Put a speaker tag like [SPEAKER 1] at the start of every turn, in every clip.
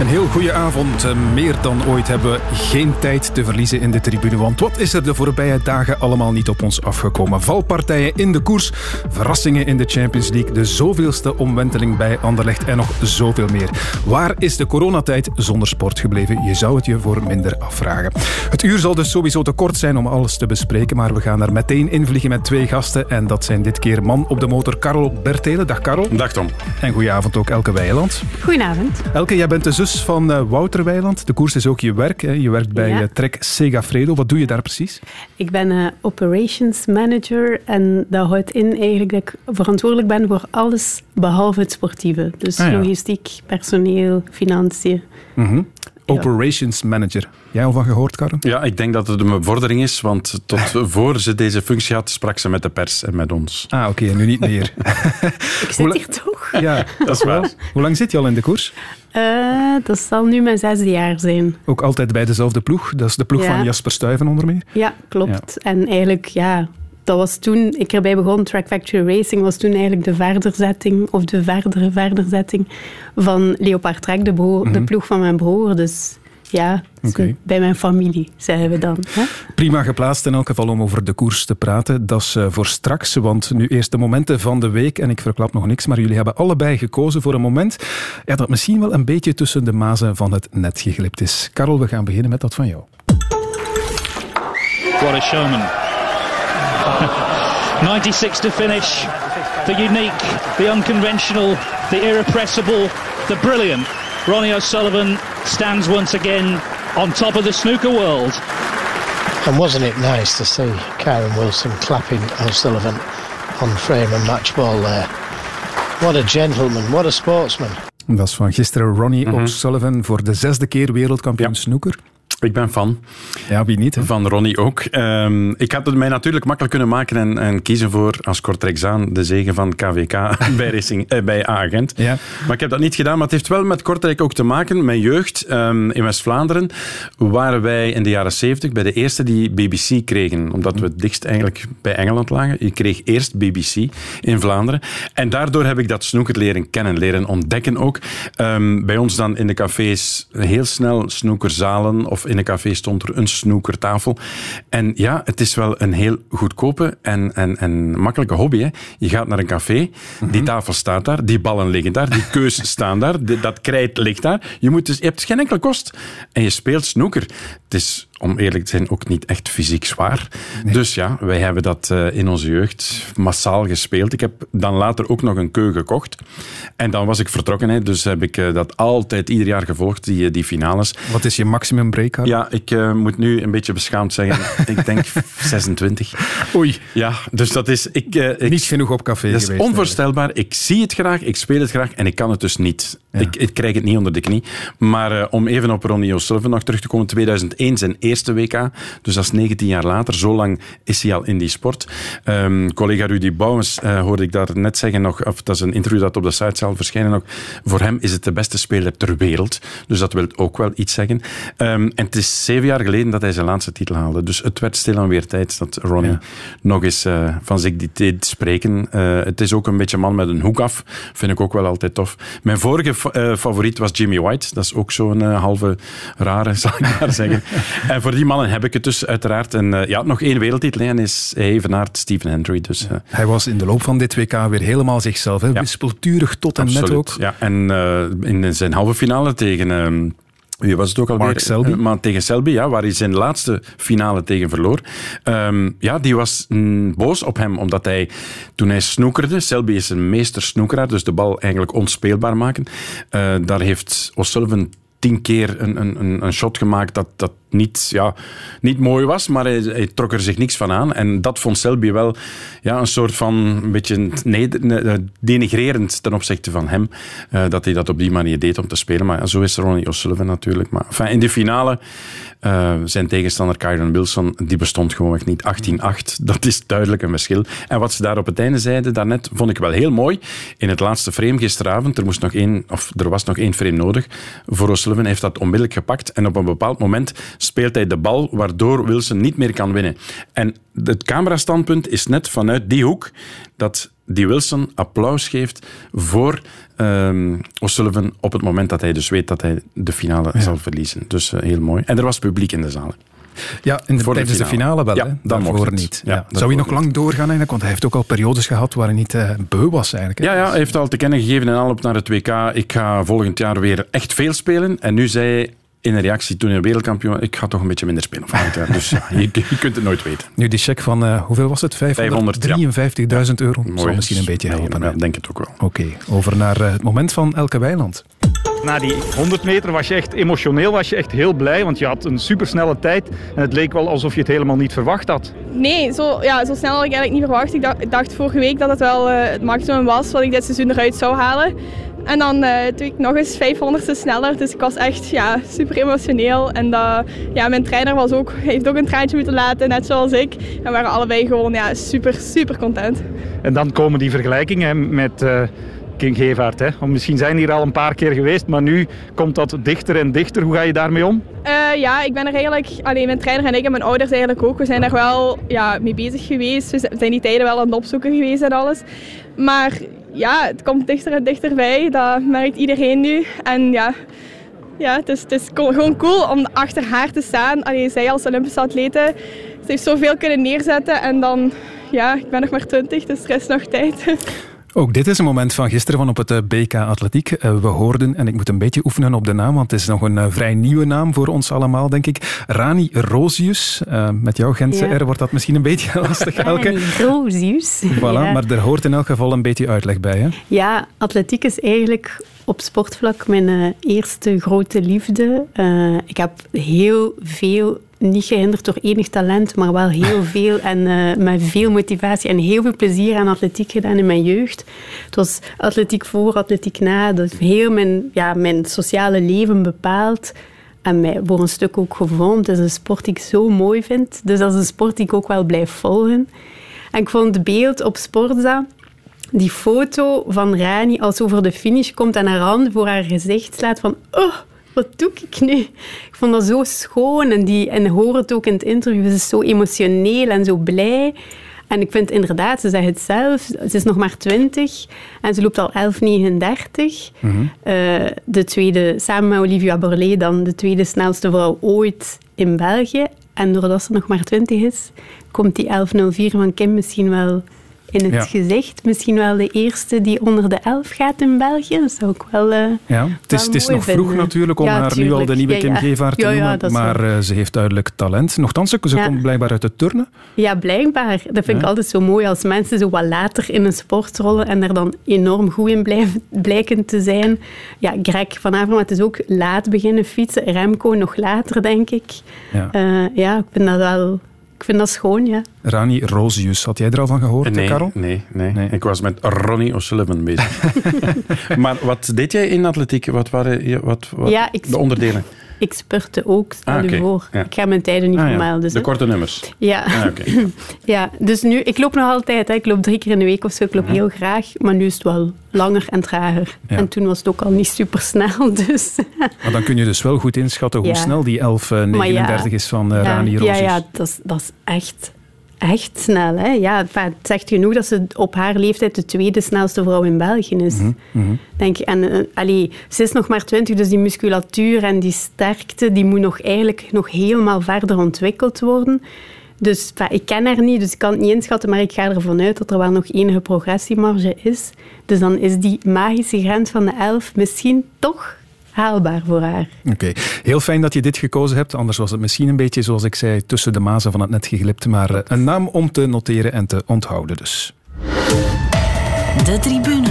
[SPEAKER 1] Een heel goede avond. Eh, Meer dan ooit hebben we geen tijd te verliezen in de tribune. Want wat is er de voorbije dagen allemaal niet op ons afgekomen? Valpartijen in de koers, verrassingen in de Champions League, de zoveelste omwenteling bij Anderlecht en nog zoveel meer. Waar is de coronatijd zonder sport gebleven? Je zou het je voor minder afvragen. Het uur zal dus sowieso te kort zijn om alles te bespreken, maar we gaan er meteen invliegen met twee gasten. En dat zijn dit keer man op de motor Karel Bertelen. Dag Karel.
[SPEAKER 2] Dag Tom.
[SPEAKER 1] En goedenavond ook Elke Weiland.
[SPEAKER 3] Goedenavond.
[SPEAKER 1] Elke, jij bent de zus van uh, Wouter Weiland. De koers is ook je werk. Hè. Je werkt bij
[SPEAKER 3] Ja.
[SPEAKER 1] uh, Trek Segafredo. Wat doe je daar precies?
[SPEAKER 3] Ik ben eh, operations manager en dat houdt in eigenlijk dat ik verantwoordelijk ben voor alles behalve het sportieve. Dus
[SPEAKER 1] Ah, ja.
[SPEAKER 3] logistiek, personeel, financiën.
[SPEAKER 1] Mhm. Operations Manager. Jij al van gehoord, Karel?
[SPEAKER 2] Ja, ik denk dat het een bevordering is, want tot voor ze deze functie had, sprak ze met de pers en met ons.
[SPEAKER 1] Ah, oké. en nu niet meer.
[SPEAKER 3] Ik zit hier toch?
[SPEAKER 1] ja,
[SPEAKER 2] Dat is waar.
[SPEAKER 1] Hoe lang zit je al in de koers?
[SPEAKER 3] Eh, dat zal nu mijn zesde jaar zijn.
[SPEAKER 1] Ook altijd bij dezelfde ploeg. Dat is de ploeg
[SPEAKER 3] Ja.
[SPEAKER 1] van Jasper Stuyven onder meer.
[SPEAKER 3] Ja, klopt. En eigenlijk, ja, dat was toen ik erbij begon. Track Factory Racing was toen eigenlijk de verderzetting, of de verdere verderzetting van Leopard Trek, de, broer- de ploeg van mijn broer. Dus ja,
[SPEAKER 1] Oké.
[SPEAKER 3] bij mijn familie, zeggen we dan. Hè?
[SPEAKER 1] Prima geplaatst in elk geval om over de koers te praten. Dat is eh, voor straks, want nu eerst de momenten van de week. En ik verklap nog niks, maar jullie hebben allebei gekozen voor een moment ja, dat misschien wel een beetje tussen de mazen van het net geglipt is. Karel, we gaan beginnen met dat van jou.
[SPEAKER 4] What a showman. 96 to finish. The unique, the unconventional, the irrepressible, the brilliant. Ronnie O'Sullivan stands once again on top of the snooker world.
[SPEAKER 5] And wasn't it nice to see Karen Wilson clapping O'Sullivan on frame and match ball there? What a gentleman, what a sportsman.
[SPEAKER 1] Dat is van gisteren Ronnie
[SPEAKER 2] Mhm.
[SPEAKER 1] O'Sullivan voor de zesde keer wereldkampioen
[SPEAKER 2] Ja.
[SPEAKER 1] snoeker.
[SPEAKER 2] Ik ben fan
[SPEAKER 1] Ja, wie niet? Hè?
[SPEAKER 2] van Ronnie ook. Ehm, ik had het mij natuurlijk makkelijk kunnen maken en, en kiezen voor als Kortrijksaan de zegen van KVK bij, Racing, eh, bij A-agent.
[SPEAKER 1] Ja.
[SPEAKER 2] Maar ik heb dat niet gedaan. Maar het heeft wel met Kortrijk ook te maken. Mijn jeugd ehm, in West-Vlaanderen waren wij in de jaren 70 bij de eerste die BBC kregen. Omdat we het dichtst eigenlijk bij Engeland lagen. Je kreeg eerst BBC in Vlaanderen. En daardoor heb ik dat snoeker leren kennen, leren ontdekken ook. Ehm, bij ons dan in de cafés heel snel snoekerzalen. Of in een café stond er een snoekertafel. En ja, het is wel een heel goedkope en, en, en makkelijke hobby. Hè. Je gaat naar een café, die tafel staat daar, die ballen liggen daar, die keus staan daar, dat krijt ligt daar. Je, moet dus, je hebt geen enkele kost en je speelt snoeker. Het is, om eerlijk te zijn, ook niet echt fysiek zwaar. Dus ja, wij hebben dat eh, in onze jeugd massaal gespeeld. Ik heb dan later ook nog een keu gekocht. En dan was ik vertrokken. Hè. Dus heb ik eh, dat altijd ieder jaar gevolgd, die, die finales.
[SPEAKER 1] Wat is je maximum break, Karel?
[SPEAKER 2] Ja, ik eh, moet nu een beetje beschaamd zeggen. ik denk 26.
[SPEAKER 1] Oei,
[SPEAKER 2] Ja, dus dat is... Ik, eh, ik,
[SPEAKER 1] niet genoeg op café
[SPEAKER 2] dat is onvoorstelbaar. Ik zie het graag, ik speel het graag en ik kan het dus niet. Ik, ik krijg het niet onder de knie. Maar eh, om even op Ronnie O'Sullivan nog terug te komen. 2001 zijn eerste WK, dus dat is 19 jaar later. Zo lang is hij al in die sport. Ehm, collega Rudy Bouwens eh, hoorde ik daar net zeggen nog, of dat is een interview dat op de site zal verschijnen nog. Voor hem is het de beste speler ter wereld. Dus dat wil ook wel iets zeggen. Ehm, en het is zeven jaar geleden dat hij zijn laatste titel haalde. Dus het werd stilaan weer tijd dat Ronnie
[SPEAKER 1] Ja.
[SPEAKER 2] nog eens eh, van zich die deed spreken. Eh, het is ook een beetje een man met een hoek af. Vind ik ook wel altijd tof. Mijn vorige fa- favoriet was Jimmy White. Dat is ook zo'n halve rare, zal ik maar zeggen. en voor die mannen heb ik het dus uiteraard. En eh, ja, nog één wereldtitel hè, en is hij evenaart Stephen Hendry. Dus, eh,
[SPEAKER 1] Hij was in de loop van dit WK weer helemaal zichzelf. Hè? Wispelturig tot en met ook.
[SPEAKER 2] Ja, en eh, in zijn halve finale tegen... ehm, wie was het ook alweer?
[SPEAKER 1] Mark Selby.
[SPEAKER 2] Maar tegen Selby, ja, waar hij zijn laatste finale tegen verloor. Ehm, ja, die was mm, boos op hem, omdat hij, toen hij snoekerde, Selby is een meester snoekeraar, dus de bal eigenlijk onspeelbaar maken. Daar heeft O'Sullivan tien keer een, een, een- shot gemaakt dat, dat niet, ja, niet mooi was, maar hij, trok er zich niks van aan. En dat vond Selby wel ja, een soort van een beetje ne- denigrerend ten opzichte van hem, eh, dat hij dat op die manier deed om te spelen. Maar zo is Ronnie O'Sullivan natuurlijk. Maar in de finale Uh, zijn tegenstander Kyron Wilson, die bestond gewoon niet. 18-8, dat is duidelijk een verschil. En wat ze daar op het einde zeiden daarnet, vond ik wel heel mooi. In het laatste frame gisteravond, er, moest nog één, of er was nog één frame nodig voor O'Sullivan, heeft dat onmiddellijk gepakt. En op een bepaald moment speelt hij de bal, waardoor Wilson niet meer kan winnen. En het camerastandpunt is net vanuit die hoek dat die Wilson applaus geeft voor um, O'Sullivan op het moment dat hij dus weet dat hij de finale zal verliezen. Dus uh, heel mooi. En er was publiek in de zaal.
[SPEAKER 1] Ja, in de, tijdens de finale wel, ja, hè? daarvoor niet. Ja, Zou hij nog lang doorgaan eigenlijk? Want hij heeft ook al periodes gehad waar hij niet uh, beu was eigenlijk.
[SPEAKER 2] Ja, ja, hij heeft al te kennen gegeven in aanloop naar het WK. Ik ga volgend jaar weer echt veel spelen. En nu zei hij, in een reactie toen hij wereldkampioen ik ga toch een beetje minder spelen Dus ja, je, je, kunt het nooit weten.
[SPEAKER 1] Nu, die check van, uh, hoeveel was het? 553.000 euro? Mooi, zal misschien een beetje helpen.
[SPEAKER 2] Nee, denk het ook wel.
[SPEAKER 1] Oké, okay, over naar uh, het moment van Elke Weiland.
[SPEAKER 6] Na die 100 meter was je echt emotioneel, was je echt heel blij, want je had een supersnelle tijd en het leek wel alsof je het helemaal niet verwacht had.
[SPEAKER 7] Nee, zo, ja, zo snel had ik eigenlijk niet verwacht. Ik dacht, vorige week dat het wel uh, het maximum was wat ik dit seizoen eruit zou halen. En dan uh, doe ik nog eens 500 sneller. Dus ik was echt ja, super emotioneel. En ja, mijn trainer was ook, heeft ook een traantje moeten laten, net zoals ik. En we waren allebei gewoon ja, super, super content.
[SPEAKER 6] En dan komen die vergelijkingen met... Uh, King. Hè? Want misschien zijn hier al een paar keer geweest, maar nu komt dat dichter en dichter. Hoe ga je daarmee om?
[SPEAKER 7] Uh, ja, ik ben er eigenlijk, alleen mijn trainer en ik en mijn ouders eigenlijk ook, we zijn daar wel ja, mee bezig geweest. We zijn die tijden wel aan het opzoeken geweest en alles. Maar ja, het komt dichter en dichterbij. Dat merkt iedereen nu. En ja, ja het, is, het is gewoon cool om achter haar te staan. Allee, zij als Olympische atlete, ze heeft zoveel kunnen neerzetten. En dan, ja, ik ben nog maar 20, dus er is nog tijd.
[SPEAKER 1] Ook dit is een moment van gisteren van op het eh, BK Atletiek. Eh, we hoorden, en ik moet een beetje oefenen op de naam, want het is nog een eh, vrij nieuwe naam voor ons allemaal, denk ik. Rani Rosius. met jouw Gentse R wordt dat misschien een beetje lastig, Elke.
[SPEAKER 3] Rani Rosius.
[SPEAKER 1] Voilà, maar er hoort in elk geval een beetje uitleg bij, hè?
[SPEAKER 3] Ja, atletiek is eigenlijk op sportvlak mijn eerste grote liefde. ik heb heel veel niet gehinderd door enig talent, maar wel heel veel en uh, met veel motivatie en heel veel plezier aan atletiek gedaan in mijn jeugd. Het was atletiek voor, atletiek na. Dat heeft heel mijn, ja, mijn sociale leven bepaald en mij voor een stuk ook gevormd. Het is een sport die ik zo mooi vind. Dus dat is een sport die ik ook wel blijf volgen. En ik vond het beeld op Sportza die foto van Rani als ze over de finish komt en haar hand voor haar gezicht slaat van oh, wat doe ik nu? Ik vond dat zo schoon en, die, en hoor het ook in het interview. Ze is zo emotioneel en zo blij. En ik vind inderdaad, ze zegt het zelf, ze is nog maar 20 en ze loopt al 11,39. Mm -hmm. uh, de tweede, samen met Olivia Borlée, dan de tweede snelste vrouw ooit in België. En doordat ze nog maar 20 is, komt die 11.04 van Kim misschien wel in het gezicht. Misschien wel de eerste die onder de elf gaat in België. Dat zou ik wel. Uh,
[SPEAKER 1] ja, het is, het is nog vroeg natuurlijk om haar nu al de nieuwe Kim Gevaert te noemen. maar uh, ze heeft duidelijk talent. Nochtans, ze komt blijkbaar uit het turnen.
[SPEAKER 3] Ja, blijkbaar. Dat vind ik altijd zo mooi als mensen zo wat later in een sport rollen en er dan enorm goed in blijven, blijken te zijn. Ja, Greg van Avermaet is ook laat beginnen fietsen. Remco nog later, denk ik. Ja, uh, ja ik vind dat wel ik vind dat schoon, ja.
[SPEAKER 1] Rani Rosius, had jij er al van gehoord,
[SPEAKER 2] nee,
[SPEAKER 1] Karel?
[SPEAKER 2] Nee, nee, nee. Ik was met Ronnie O'Sullivan bezig. maar wat deed jij in atletiek? Wat waren je, wat, wat ja, ik, de onderdelen?
[SPEAKER 3] Ik spurte ook, stel ah, voor. Ik ga mijn tijden niet ah, vermelden. Dus,
[SPEAKER 2] de korte nummers?
[SPEAKER 3] Ja. Ah, ja, dus nu, ik loop nog altijd. Hè. Ik loop drie keer in de week of zo. Ik loop heel graag. Maar nu is het wel langer en trager. En toen was het ook al niet super snel. Dus.
[SPEAKER 1] Maar dan kun je dus wel goed inschatten hoe snel die 11.39 uh, is van uh, Rani Rosius.
[SPEAKER 3] Ja, ja dat, is, dat is echt echt snel. Hè? Ja, het zegt genoeg dat ze op haar leeftijd de tweede snelste vrouw in België is. Mm -hmm. Denk, en, uh, allee, ze is nog maar twintig, dus die musculatuur en die sterkte die moet nog eigenlijk nog helemaal verder ontwikkeld worden. Dus ik ken haar niet, dus ik kan het niet inschatten, maar ik ga ervan uit dat er wel nog enige progressiemarge is. Dus dan is die magische grens van de elf misschien toch haalbaar voor haar.
[SPEAKER 1] Oké, heel fijn dat je dit gekozen hebt. Anders was het misschien een beetje, zoals ik zei, tussen de mazen van het net geglipt. Maar eh, een naam om te noteren en te onthouden dus.
[SPEAKER 8] De tribune.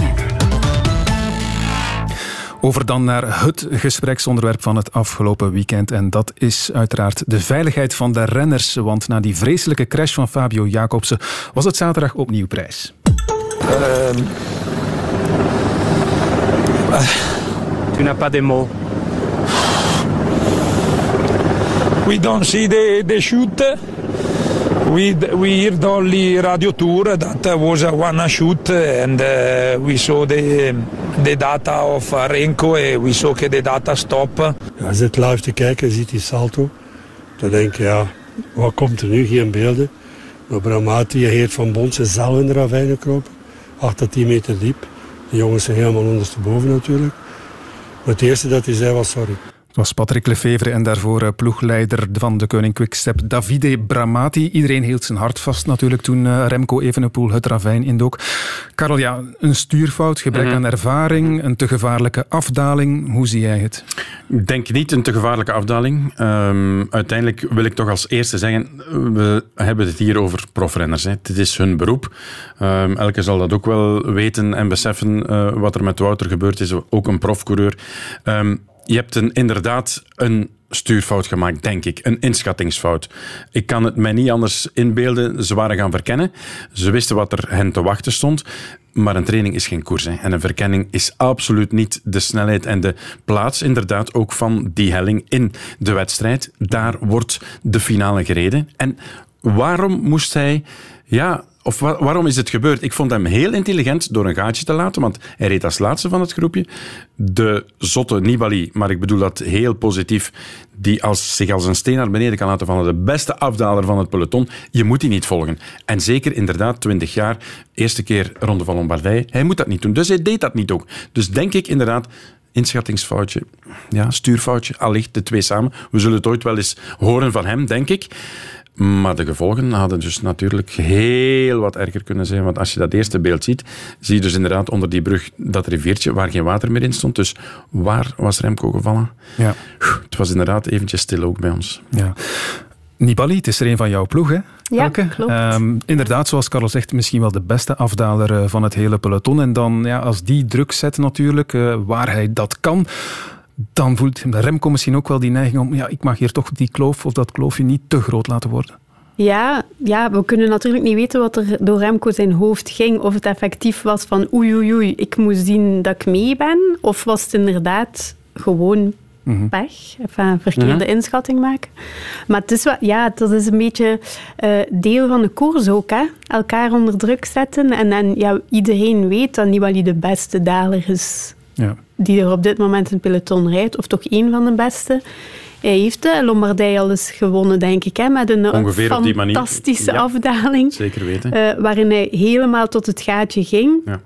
[SPEAKER 1] Over dan naar het gespreksonderwerp van het afgelopen weekend. En dat is uiteraard de veiligheid van de renners. Want na die vreselijke crash van Fabio Jacobsen was het zaterdag opnieuw prijs. Uh,
[SPEAKER 9] Tu n'as pas des mots. we don't see the, the shoot. We, we heard only radio tour that was one shoot and uh, we saw the, the data of Renko and we saw the data stop.
[SPEAKER 10] Ja, je zit live te kijken, je ziet die salto. Dan denk je, ja, wat komt er nu? Geen beelden. Maar Bramati en Geert van Bont zijn zelf in de ravijn gekropen. 8 tot 10 meter diep. De jongens zijn helemaal ondersteboven natuurlijk. Het eerste dat hij zei was sorry.
[SPEAKER 1] Het was Patrick Lefevre en daarvoor eh, ploegleider van de Koning Quickstep Davide Bramati. Iedereen hield zijn hart vast natuurlijk toen eh, Remco Evenepoel het ravijn indook. Karel, ja, een stuurfout, gebrek
[SPEAKER 2] Mhm.
[SPEAKER 1] aan ervaring, een te gevaarlijke afdaling. Hoe zie jij het?
[SPEAKER 2] Ik denk niet een te gevaarlijke afdaling. Ehm, uiteindelijk wil ik toch als eerste zeggen, we hebben het hier over profrenners. Hè. Het is hun beroep. Ehm, elke zal dat ook wel weten en beseffen eh, wat er met Wouter gebeurd is. Ook een profcoureur. Ehm, je hebt inderdaad een stuurfout gemaakt, denk ik. Een inschattingsfout. Ik kan het mij niet anders inbeelden. Ze waren gaan verkennen. Ze wisten wat er hen te wachten stond. Maar een training is geen koers. En een verkenning is absoluut niet de snelheid en de plaats, inderdaad, ook van die helling in de wedstrijd. Daar wordt de finale gereden. En waarom moest hij... Ja, of wa- waarom is het gebeurd? Ik vond hem heel intelligent door een gaatje te laten, want hij reed als laatste van het groepje. De zotte Nibali, maar ik bedoel dat heel positief, die als, zich als een steen naar beneden kan laten vallen, de beste afdaler van het peloton, je moet die niet volgen. En zeker inderdaad, 20 jaar, eerste keer Ronde van Lombardije, hij moet dat niet doen. Dus hij deed dat niet ook. Dus denk ik inderdaad, inschattingsfoutje, ja, stuurfoutje, allicht de twee samen. We zullen het ooit wel eens horen van hem, denk ik. Maar de gevolgen hadden dus natuurlijk heel wat erger kunnen zijn. Want als je dat eerste beeld ziet, zie je dus inderdaad onder die brug dat riviertje waar geen water meer in stond. Dus waar was Remco gevallen?
[SPEAKER 1] Ja.
[SPEAKER 2] Het was inderdaad eventjes stil ook bij ons.
[SPEAKER 1] Ja. Nibali, het is er een van jouw ploeg, hè?
[SPEAKER 3] Ja,
[SPEAKER 1] Elke?
[SPEAKER 3] klopt.
[SPEAKER 1] Ehm, inderdaad, zoals Carlos zegt, misschien wel de beste afdaler eh, van het hele peloton. En dan, ja, als die druk zet natuurlijk, eh, waar hij dat kan, dan voelt Remco misschien ook wel die neiging om, ja, ik mag hier toch die kloof of dat kloofje niet te groot laten worden.
[SPEAKER 3] Ja, ja, we kunnen natuurlijk niet weten wat er door Remco zijn hoofd ging. Of het effectief was van oei, oei, oei, ik moet zien dat ik mee ben. Of was het inderdaad gewoon pech, enfin, een verkeerde
[SPEAKER 11] Mhm.
[SPEAKER 3] inschatting maken. Maar het is wel, ja, dat is een beetje eh, deel van de koers ook. Hè? Elkaar onder druk zetten. En, en ja, iedereen weet dat Nibali de beste daler is
[SPEAKER 1] Ja.
[SPEAKER 3] die er op dit moment in het peloton rijdt. Of toch één van de beste. Hij heeft de Lombardij al eens gewonnen, denk ik. Hè? Met een,
[SPEAKER 2] Ongeveer
[SPEAKER 3] fantastische
[SPEAKER 2] Ja.
[SPEAKER 3] afdaling.
[SPEAKER 2] Zeker weten.
[SPEAKER 3] eh, waarin hij helemaal tot het gaatje ging.
[SPEAKER 2] Ja.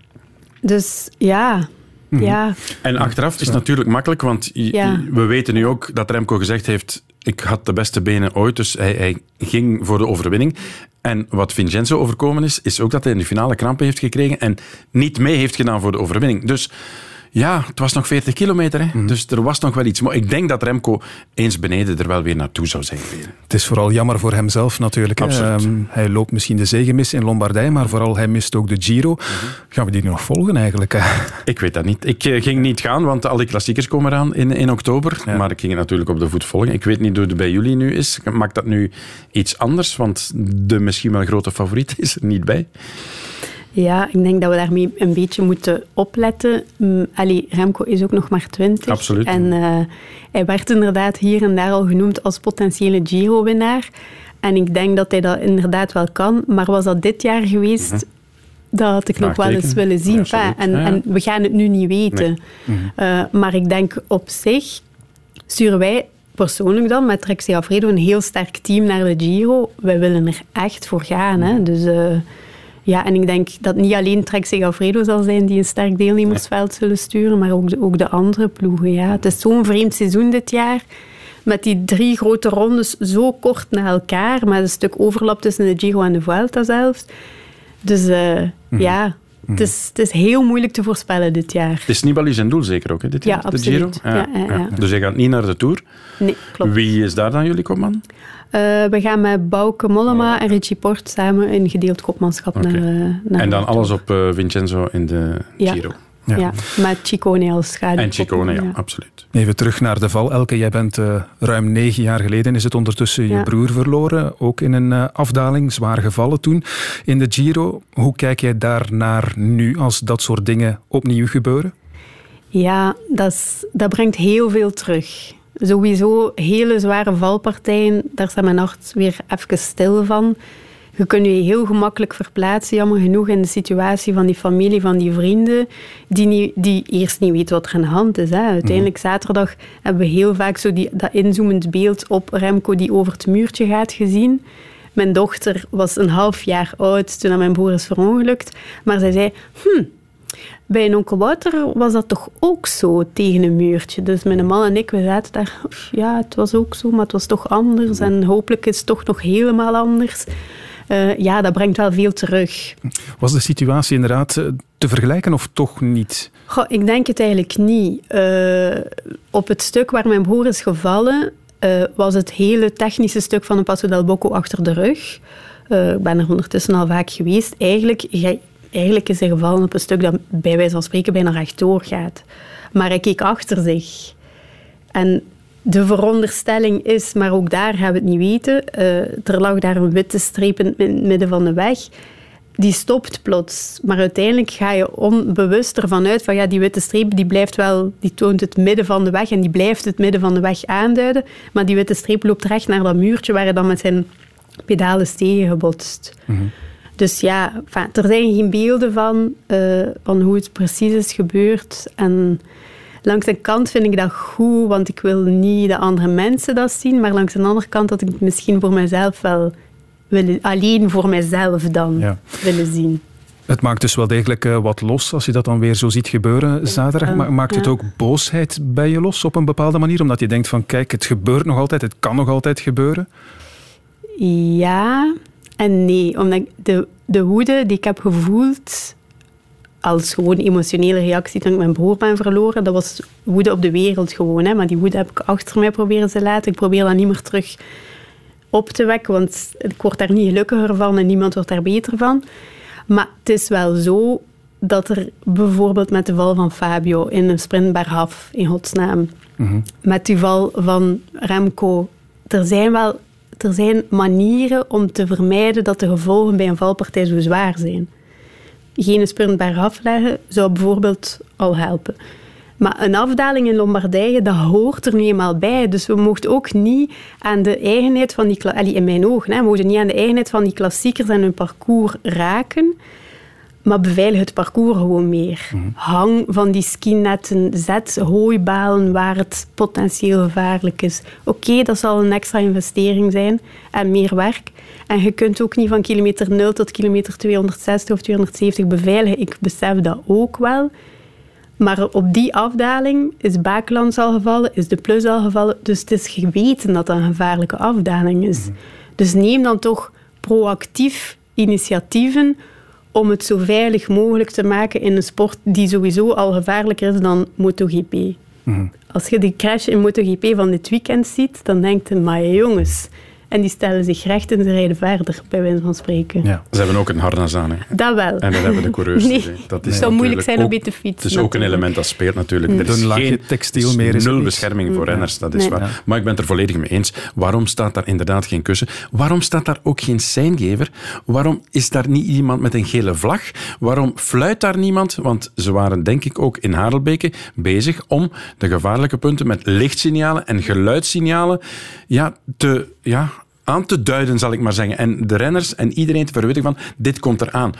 [SPEAKER 3] Dus ja,
[SPEAKER 2] Mhm.
[SPEAKER 3] ja.
[SPEAKER 2] En achteraf is het natuurlijk makkelijk, want
[SPEAKER 3] Ja.
[SPEAKER 2] we weten nu ook dat Remco gezegd heeft ik had de beste benen ooit, dus hij, hij ging voor de overwinning. En wat Vincenzo overkomen is, is ook dat hij in de finale krampen heeft gekregen en niet mee heeft gedaan voor de overwinning. Dus ja, het was nog 40 kilometer, hè?
[SPEAKER 1] Mhm.
[SPEAKER 2] dus er was nog wel iets. Maar ik denk dat Remco eens beneden er wel weer naartoe zou zijn.
[SPEAKER 1] Het is vooral jammer voor hemzelf natuurlijk. Ehm, hij loopt misschien de zegen mis in Lombardije, maar vooral hij mist ook de Giro. Gaan we die nog volgen eigenlijk? hè?
[SPEAKER 2] Ik weet dat niet. Ik eh, ging niet gaan, want al die klassiekers komen eraan in, in oktober. Maar ik ging het natuurlijk op de voet volgen. Ik weet niet hoe het bij jullie nu is. Maakt dat nu iets anders? Want de misschien wel grote favoriet is er niet bij.
[SPEAKER 3] Ja, ik denk dat we daarmee een beetje moeten opletten. Mm, Allee, Remco is ook nog maar 20.
[SPEAKER 2] Absoluut.
[SPEAKER 3] En eh, hij werd inderdaad hier en daar al genoemd als potentiële Giro-winnaar. En ik denk dat hij dat inderdaad wel kan. Maar was dat dit jaar geweest,
[SPEAKER 2] Mhm.
[SPEAKER 3] dat had ik nog wel eens willen zien.
[SPEAKER 2] Ja,
[SPEAKER 3] en,
[SPEAKER 2] Ja, ja.
[SPEAKER 3] en we gaan het nu niet weten.
[SPEAKER 2] Nee.
[SPEAKER 3] Eh, maar ik denk op zich sturen wij persoonlijk dan met Trexie Alfredo een heel sterk team naar de Giro. Wij willen er echt voor gaan. Hè? Dus eh, ja, en ik denk dat niet alleen Trexie Alfredo zal zijn die een sterk deelnemersveld zullen sturen, maar ook de, ook de andere ploegen. Ja. Het is zo'n vreemd seizoen dit jaar. Met die drie grote rondes zo kort na elkaar, met een stuk overlap tussen de Giro en de Vuelta zelfs. Dus eh, ja, het is, het is heel moeilijk te voorspellen dit jaar.
[SPEAKER 2] Het is Nibali zijn doel zeker ook, hè, dit
[SPEAKER 3] Ja,
[SPEAKER 2] jaar, de. Giro?
[SPEAKER 3] Ja, ja, ja.
[SPEAKER 2] Dus hij gaat niet naar de Tour.
[SPEAKER 3] Nee, klopt.
[SPEAKER 2] Wie is daar dan jullie kopman?
[SPEAKER 3] Eh, we gaan met Bouke Mollema en Richie Port samen in gedeeld kopmanschap naar, eh, naar
[SPEAKER 2] En dan alles op eh, Vincenzo in de. Giro.
[SPEAKER 3] Ja. met Ciccone als schaduw.
[SPEAKER 2] En Ciccone, ja, absoluut.
[SPEAKER 1] Even terug naar de val. Elke, jij bent eh, ruim negen jaar geleden, is het ondertussen je broer verloren. Ook in een eh, afdaling, zwaar gevallen toen in de Giro. Hoe kijk jij daar naar nu als dat soort dingen opnieuw gebeuren?
[SPEAKER 3] Ja, dat, is, dat brengt heel veel terug. Sowieso hele zware valpartijen, daar staat mijn hart weer even stil van. Je kunt je heel gemakkelijk verplaatsen, jammer genoeg, in de situatie van die familie, van die vrienden, die, niet, die eerst niet weten wat er aan de hand is. Hè. Uiteindelijk, zaterdag, hebben we heel vaak zo die, dat inzoomend beeld op Remco die over het muurtje gaat gezien. Mijn dochter was een half jaar oud toen mijn broer is verongelukt. Maar zij zei, hm, bij een onkel Wouter was dat toch ook zo tegen een muurtje. Dus mijn man en ik, we zaten daar, ja, het was ook zo, maar het was toch anders. En hopelijk is het toch nog helemaal anders. Uh, ja, dat brengt wel veel terug.
[SPEAKER 1] Was de situatie inderdaad eh, te vergelijken of toch niet?
[SPEAKER 3] Goh, ik denk het eigenlijk niet. Uh, op het stuk waar mijn broer is gevallen, uh, was het hele technische stuk van de Passo del achter de rug. ik ben er ondertussen al vaak geweest. Eigenlijk, eigenlijk is hij gevallen op een stuk dat bij wijze van spreken bijna rechtdoor gaat. Maar hij keek achter zich. En de veronderstelling is, maar ook daar gaan we het niet weten, uh, er lag daar een witte streep in het midden van de weg. Die stopt plots. Maar uiteindelijk ga je onbewust ervan uit van ja, die witte streep die blijft wel, die toont het midden van de weg en die blijft het midden van de weg aanduiden. Maar die witte streep loopt recht naar dat muurtje waar hij dan met zijn pedalen is tegengebotst. Mm Dus ja, er zijn geen beelden van, uh, van hoe het precies is gebeurd. En langs een kant vind ik dat goed, want ik wil niet de andere mensen dat zien. Maar langs een andere kant dat ik het misschien voor mezelf wel willen, alleen voor mezelf dan willen zien.
[SPEAKER 1] Het maakt dus wel degelijk uh, wat los als je dat dan weer zo ziet gebeuren zaterdag. Maar maakt het ook boosheid bij je los op een bepaalde manier? Omdat je denkt van kijk, het gebeurt nog altijd, het kan nog altijd gebeuren?
[SPEAKER 3] Ja en nee. Omdat de, de woede die ik heb gevoeld als gewoon emotionele reactie toen ik mijn broer ben verloren. Dat was woede op de wereld gewoon. Hè. Maar die woede heb ik achter mij proberen te laten. Ik probeer dat niet meer terug op te wekken, want ik word daar niet gelukkiger van en niemand wordt daar beter van. Maar het is wel zo dat er bijvoorbeeld met de val van Fabio in een sprint Haf in godsnaam, mm met die val van Remco, er zijn wel er zijn manieren om te vermijden dat de gevolgen bij een valpartij zo zwaar zijn geen sprint afleggen zou bijvoorbeeld al helpen. Maar een afdaling in Lombardije, dat hoort er nu eenmaal bij. Dus we mochten ook niet aan de eigenheid van die... In mijn ogen, hè, we mochten niet aan de eigenheid van die klassiekers en hun parcours raken. Maar beveilig het parcours gewoon meer. Mhm. Hang van die skinetten, zet hooibalen waar het potentieel gevaarlijk is. Oké, dat zal een extra investering zijn en meer werk. En je kunt ook niet van kilometer 0 tot kilometer 260 of 270 beveiligen. Ik besef dat ook wel. Maar op die afdaling is Bakelands al gevallen, is de Plus al gevallen. Dus het is geweten dat dat een gevaarlijke afdaling is. Mhm. Dus neem dan toch proactief initiatieven om het zo veilig mogelijk te maken in een sport die sowieso al gevaarlijker is dan MotoGP. Mm Als je die crash in MotoGP van dit weekend ziet, dan denkt je, maar jongens, en die stellen zich recht en ze rijden verder, bij wijze van spreken.
[SPEAKER 2] Ja. Ze hebben ook een harnas aan. Hè.
[SPEAKER 3] Dat wel.
[SPEAKER 2] En dat hebben de coureurs.
[SPEAKER 3] Nee, dat is zou moeilijk zijn om mee te fietsen.
[SPEAKER 2] Het is ook een element dat speelt natuurlijk.
[SPEAKER 1] Er is geen textiel meer.
[SPEAKER 2] Is nul bescherming voor renners, dat is waar. Maar ik ben het er volledig mee eens. Waarom staat daar inderdaad geen kussen? Waarom staat daar ook geen seingever? Waarom is daar niet iemand met een gele vlag? Waarom fluit daar niemand? Want ze waren denk ik ook in Harelbeke bezig om de gevaarlijke punten met lichtsignalen en geluidssignalen ja, te... Ja, aan te duiden, zal ik maar zeggen. En de renners en iedereen te verwittigen van, dit komt eraan.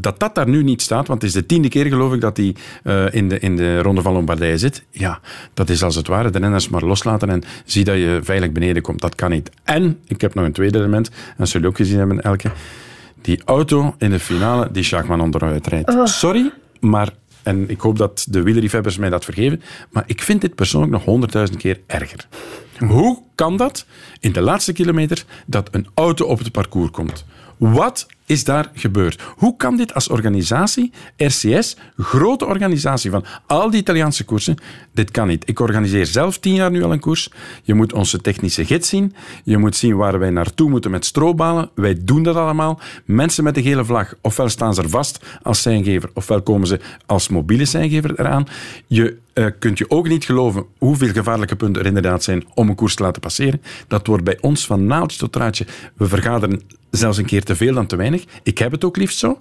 [SPEAKER 2] Dat dat daar nu niet staat, want het is de tiende keer geloof ik dat hij uh, in, de, in de Ronde van Lombardije zit. Ja, dat is als het ware de renners maar loslaten en zie dat je veilig beneden komt. Dat kan niet. En, ik heb nog een tweede element, en zullen ook gezien hebben, Elke. Die auto in de finale die Schachman onderuit rijdt. Oh. Sorry, maar en ik hoop dat de wielerliefhebbers mij dat vergeven. Maar ik vind dit persoonlijk nog honderdduizend keer erger. Hoe kan dat in de laatste kilometer dat een auto op het parcours komt? Wat is daar gebeurd? Hoe kan dit als organisatie, RCS, grote organisatie van al die Italiaanse koersen, dit kan niet. Ik organiseer zelf tien jaar nu al een koers. Je moet onze technische gids zien. Je moet zien waar wij naartoe moeten met strobalen. Wij doen dat allemaal. Mensen met de gele vlag, ofwel staan ze er vast als seingever, ofwel komen ze als mobiele seingever eraan. Je uh, kunt je ook niet geloven hoeveel gevaarlijke punten er inderdaad zijn om een koers te laten passeren. Dat wordt bij ons van naaldje tot draadje. We vergaderen zelfs een keer te veel dan te weinig. Ik heb het ook liefst zo.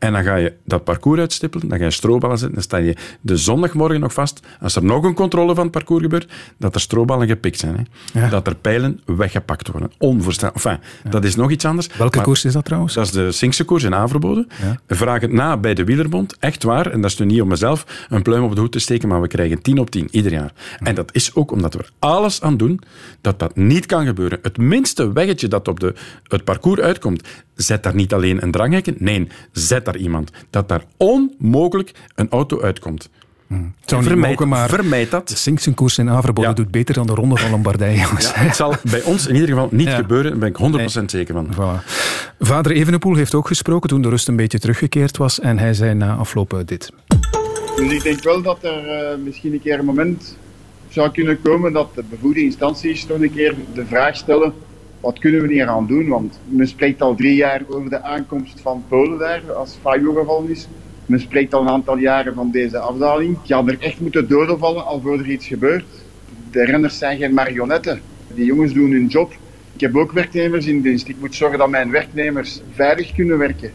[SPEAKER 2] En dan ga je dat parcours uitstippelen, dan ga je stroballen zetten, dan sta je de zondagmorgen nog vast, als er nog een controle van het parcours gebeurt, dat er stroballen gepikt zijn. Hè. Dat er pijlen weggepakt worden. Onvoorstelbaar. Enfin, dat is nog iets anders.
[SPEAKER 1] Welke
[SPEAKER 2] Maar
[SPEAKER 1] koers is dat trouwens?
[SPEAKER 2] Dat is de Sinkse koers in Averboden. Vraag het na bij de Wielerbond. Echt waar, en dat is nu niet om mezelf een pluim op de hoed te steken, maar we krijgen 10 op 10 ieder jaar. En dat is ook omdat we er alles aan doen dat dat niet kan gebeuren. Het minste weggetje dat op de, het parcours uitkomt, zet daar niet alleen een dranghekken. Nee, zet daar iemand. Dat daar onmogelijk een auto uitkomt.
[SPEAKER 1] Het zou niet
[SPEAKER 2] Vermijd-
[SPEAKER 1] mogen, maar
[SPEAKER 2] vermijd dat.
[SPEAKER 1] de Sinksen koers in Averboden doet beter dan de Ronde van Lombardije. jongens.
[SPEAKER 2] Ja, het zal bij ons in ieder geval niet
[SPEAKER 1] Ja.
[SPEAKER 2] gebeuren, daar ben ik 100% zeker van.
[SPEAKER 1] Voilà. Vader Evenepoel heeft ook gesproken toen de rust een beetje teruggekeerd was en hij zei na afloop eh, dit.
[SPEAKER 11] Dus ik denk wel dat er eh, misschien een keer een moment zou kunnen komen dat de bevoegde instanties toch een keer de vraag stellen: wat kunnen we hier aan doen? Want men spreekt al drie jaar over de aankomst van Polen daar, als Fabio gevallen is. Men spreekt al een aantal jaren van deze afdaling. Ja, er echt moeten doden vallen al voor er iets gebeurt. De renners zijn geen marionetten. Die jongens doen hun job. Ik heb ook werknemers in dienst. Ik moet zorgen dat mijn werknemers veilig kunnen werken.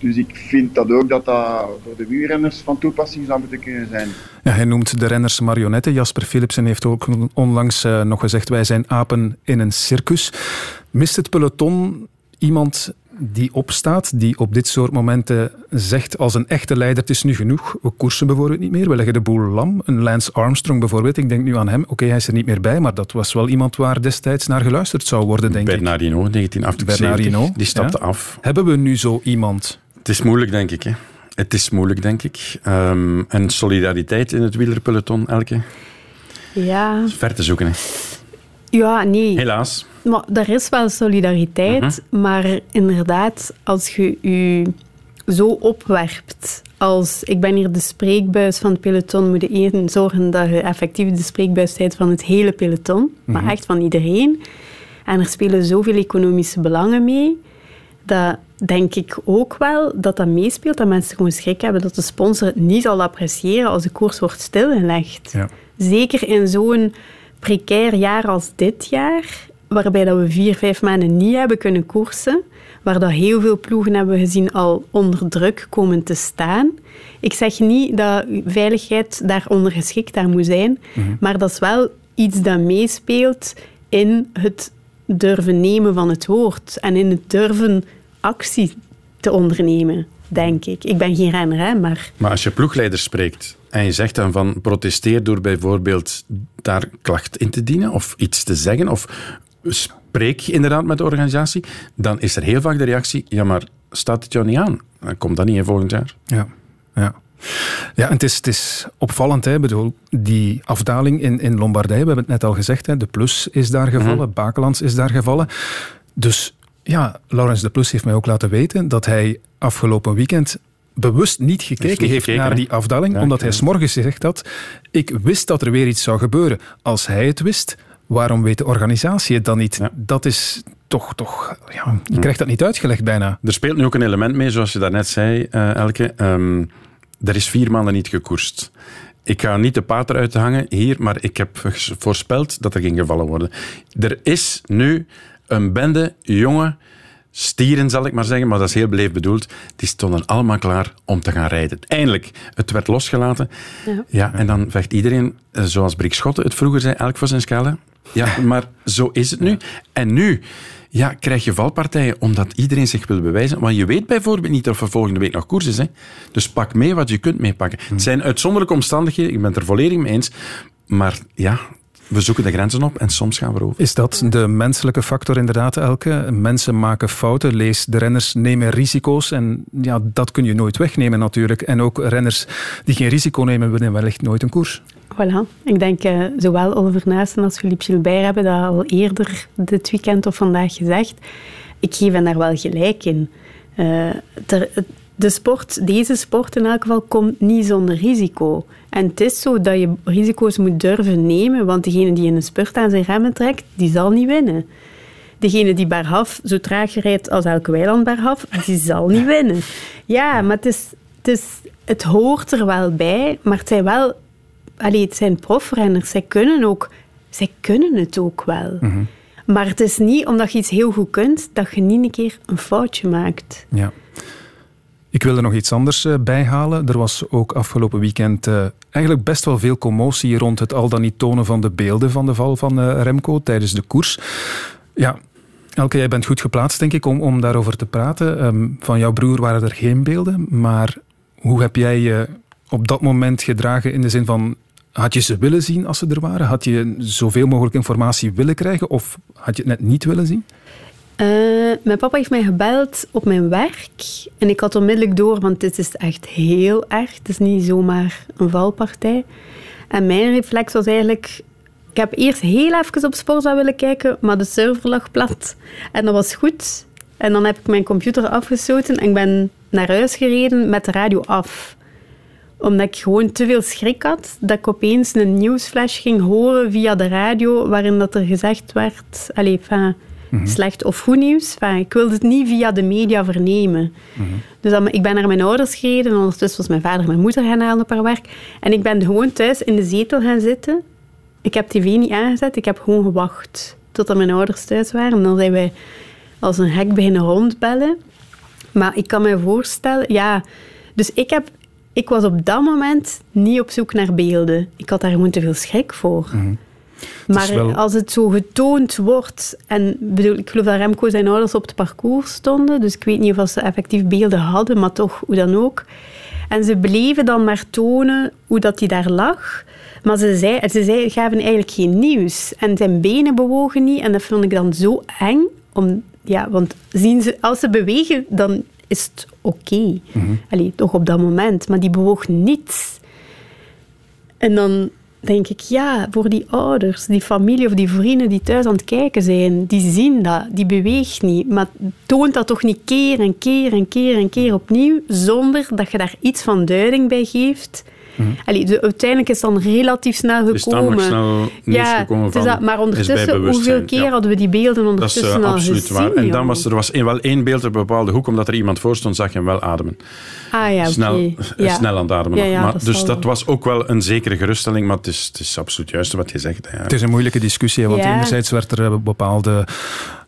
[SPEAKER 11] Dus ik vind dat ook dat dat voor de wielrenners van toepassing zou moeten kunnen zijn.
[SPEAKER 1] Ja, hij noemt de renners marionetten. Jasper Philipsen heeft ook onlangs eh, nog gezegd: wij zijn apen in een circus. Mist het peloton iemand die opstaat, die op dit soort momenten zegt als een echte leider: het is nu genoeg, we koersen bijvoorbeeld niet meer, we leggen de boel lam. Een Lance Armstrong bijvoorbeeld, ik denk nu aan hem. Oké, hij is er niet meer bij, maar dat was wel iemand waar destijds naar geluisterd zou worden, denk ik.
[SPEAKER 2] Bernardino, 1978,
[SPEAKER 1] Bernardino,
[SPEAKER 2] die stapte
[SPEAKER 1] ja.
[SPEAKER 2] af.
[SPEAKER 1] Hebben we nu zo iemand?
[SPEAKER 2] Het is moeilijk, denk ik. Hè. Het is moeilijk, denk ik. Ehm, en solidariteit in het wielerpeloton, Elke,
[SPEAKER 3] Ja,
[SPEAKER 2] ver te zoeken. Hè.
[SPEAKER 3] ja nee.
[SPEAKER 2] Helaas.
[SPEAKER 3] Maar er is wel solidariteit,
[SPEAKER 2] Mhm.
[SPEAKER 3] maar inderdaad, als je je zo opwerpt als ik ben hier de spreekbuis van het peloton, moet je zorgen dat je effectief de spreekbuis bent van het hele peloton, maar
[SPEAKER 12] Mhm.
[SPEAKER 3] echt van iedereen. En er spelen zoveel economische belangen mee, dat denk ik ook wel dat dat meespeelt, dat mensen gewoon schrik hebben dat de sponsor het niet zal appreciëren als de koers wordt stilgelegd.
[SPEAKER 1] Ja.
[SPEAKER 3] Zeker in zo'n precair jaar als dit jaar, waarbij dat we vier, vijf maanden niet hebben kunnen koersen, waar dat heel veel ploegen hebben gezien al onder druk komen te staan. Ik zeg niet dat veiligheid daar ondergeschikt aan moet zijn, maar dat is wel iets dat meespeelt in het durven nemen van het woord en in het durven actie te ondernemen, denk ik. Ik ben geen renner, hè, maar
[SPEAKER 2] Maar als je ploegleider spreekt en je zegt dan van protesteer door bijvoorbeeld daar klacht in te dienen of iets te zeggen of spreek inderdaad met de organisatie, dan is er heel vaak de reactie, ja maar staat het jou niet aan? Dan komt dat niet in volgend jaar.
[SPEAKER 1] Ja, ja. Ja, en het is, het is opvallend. Hè? Ik Bedoel, die afdaling in, in Lombardije, we hebben het net al gezegd, hè? de Plus is daar gevallen, Bakelands is daar gevallen. Dus ja, Laurens de Plus heeft mij ook laten weten dat hij afgelopen weekend bewust niet gekeken heeft,
[SPEAKER 2] gekeken,
[SPEAKER 1] naar die afdaling,
[SPEAKER 2] Ja,
[SPEAKER 1] omdat hij s'morgens gezegd had, ik wist dat er weer iets zou gebeuren. Als hij het wist, waarom weet de organisatie het dan niet? Dat is toch, toch ja, je krijgt dat niet uitgelegd bijna.
[SPEAKER 2] Er speelt nu ook een element mee, zoals je daarnet zei, eh, Elke. Ehm, er is vier maanden niet gekoerst. Ik ga niet de pater uit hangen hier, maar ik heb voorspeld dat er ging gevallen worden. Er is nu een bende jonge stieren, zal ik maar zeggen, maar dat is heel beleefd bedoeld. Die stonden allemaal klaar om te gaan rijden. Eindelijk, het werd losgelaten.
[SPEAKER 3] Ja.
[SPEAKER 2] Ja, en dan vecht iedereen, eh, zoals Brik Schotten het vroeger zei, elk voor zijn scala. Ja, maar zo is het nu. En nu ja, krijg je valpartijen omdat iedereen zich wil bewijzen. Want je weet bijvoorbeeld niet of er volgende week nog koers is. Hè. Dus pak mee wat je kunt meepakken. Het zijn uitzonderlijke omstandigheden, ik ben het er volledig mee eens. Maar ja, we zoeken de grenzen op en soms gaan we erover.
[SPEAKER 1] Is dat de menselijke factor inderdaad, Elke? Mensen maken fouten, lees de renners nemen risico's en ja, dat kun je nooit wegnemen natuurlijk. En ook renners die geen risico nemen, winnen wellicht nooit een koers.
[SPEAKER 3] Voilà. Ik denk eh, zowel Oliver Nuyssen als Philippe Gilbert hebben dat al eerder dit weekend of vandaag gezegd. Ik geef hen daar wel gelijk in. Eh, ter- de sport, deze sport in elk geval, komt niet zonder risico. En het is zo dat je risico's moet durven nemen, want degene die in een spurt aan zijn remmen trekt, die zal niet winnen. Degene die bergaf zo traag rijdt als elke weiland bergaf, die zal niet winnen. Ja, maar het, is, het, is, het hoort er wel bij, maar het zijn wel Allee, het zijn profrenners. Zij kunnen, ook, zij kunnen het ook wel. Maar het is niet omdat je iets heel goed kunt, dat je niet een keer een foutje maakt.
[SPEAKER 1] Ja. Ik wil er nog iets anders uh, bij halen. Er was ook afgelopen weekend uh, eigenlijk best wel veel commotie rond het al dan niet tonen van de beelden van de val van uh, Remco tijdens de koers. Ja, Elke, jij bent goed geplaatst, denk ik, om, om daarover te praten. Um, van jouw broer waren er geen beelden, maar hoe heb jij je op dat moment gedragen in de zin van had je ze willen zien als ze er waren? Had je zoveel mogelijk informatie willen krijgen of had je het net niet willen zien?
[SPEAKER 3] Uh, mijn papa heeft mij gebeld op mijn werk. En ik had onmiddellijk door, want dit is echt heel erg. Het is niet zomaar een valpartij. En mijn reflex was eigenlijk... Ik heb eerst heel even op Sporza willen kijken, maar de server lag plat. En dat was goed. En dan heb ik mijn computer afgesloten en ik ben naar huis gereden met de radio af omdat ik gewoon te veel schrik had, dat ik opeens een nieuwsflash ging horen via de radio, waarin dat er gezegd werd, allez, enfin, mm slecht of goed nieuws. Enfin, ik wilde het niet via de media vernemen. Mm Dus dan, ik ben naar mijn ouders gereden, en ondertussen was mijn vader en mijn moeder gaan halen op haar werk. En ik ben gewoon thuis in de zetel gaan zitten. Ik heb tv niet aangezet, ik heb gewoon gewacht totdat mijn ouders thuis waren. En dan zijn wij als een hek beginnen rondbellen. Maar ik kan me voorstellen, ja... Dus ik heb ik was op dat moment niet op zoek naar beelden. Ik had daar gewoon te veel schrik voor.
[SPEAKER 1] Mhm.
[SPEAKER 3] Maar als het zo getoond wordt, en bedoel, ik geloof dat Remco zijn ouders op het parcours stonden, dus ik weet niet of ze effectief beelden hadden, maar toch, hoe dan ook. En ze bleven dan maar tonen hoe dat hij daar lag. Maar ze, zei, ze zei, gaven eigenlijk geen nieuws. En zijn benen bewogen niet. En dat vond ik dan zo eng. Om, ja, want zien ze, als ze bewegen, dan is het oké. Okay. toch op dat moment. Maar die bewoog niets. En dan denk ik, ja, voor die ouders, die familie of die vrienden die thuis aan het kijken zijn, die zien dat, die beweegt niet. Maar toont dat toch niet keer en keer en keer en keer opnieuw, zonder dat je daar iets van duiding bij geeft. Mm de, uiteindelijk is het dan relatief snel gekomen.
[SPEAKER 2] Is snel
[SPEAKER 3] ja,
[SPEAKER 2] gekomen van,
[SPEAKER 3] dat, maar ondertussen, hoeveel keer
[SPEAKER 2] ja.
[SPEAKER 3] hadden we die beelden ondertussen
[SPEAKER 2] dat is, uh,
[SPEAKER 3] al
[SPEAKER 2] absoluut
[SPEAKER 3] gezien?
[SPEAKER 2] Waar. En dan was er was wel één beeld op een bepaalde hoek, omdat er iemand voor stond, zag je hem wel ademen.
[SPEAKER 3] Ah ja,
[SPEAKER 2] snel,
[SPEAKER 3] okay.
[SPEAKER 2] ja. snel aan het ademen.
[SPEAKER 3] Ja, ja,
[SPEAKER 2] maar,
[SPEAKER 3] dat
[SPEAKER 2] dus dat was ook wel een zekere geruststelling, maar het is, het is absoluut juist wat je zegt. Ja.
[SPEAKER 1] Het is een moeilijke discussie, want enerzijds werd er bepaalde,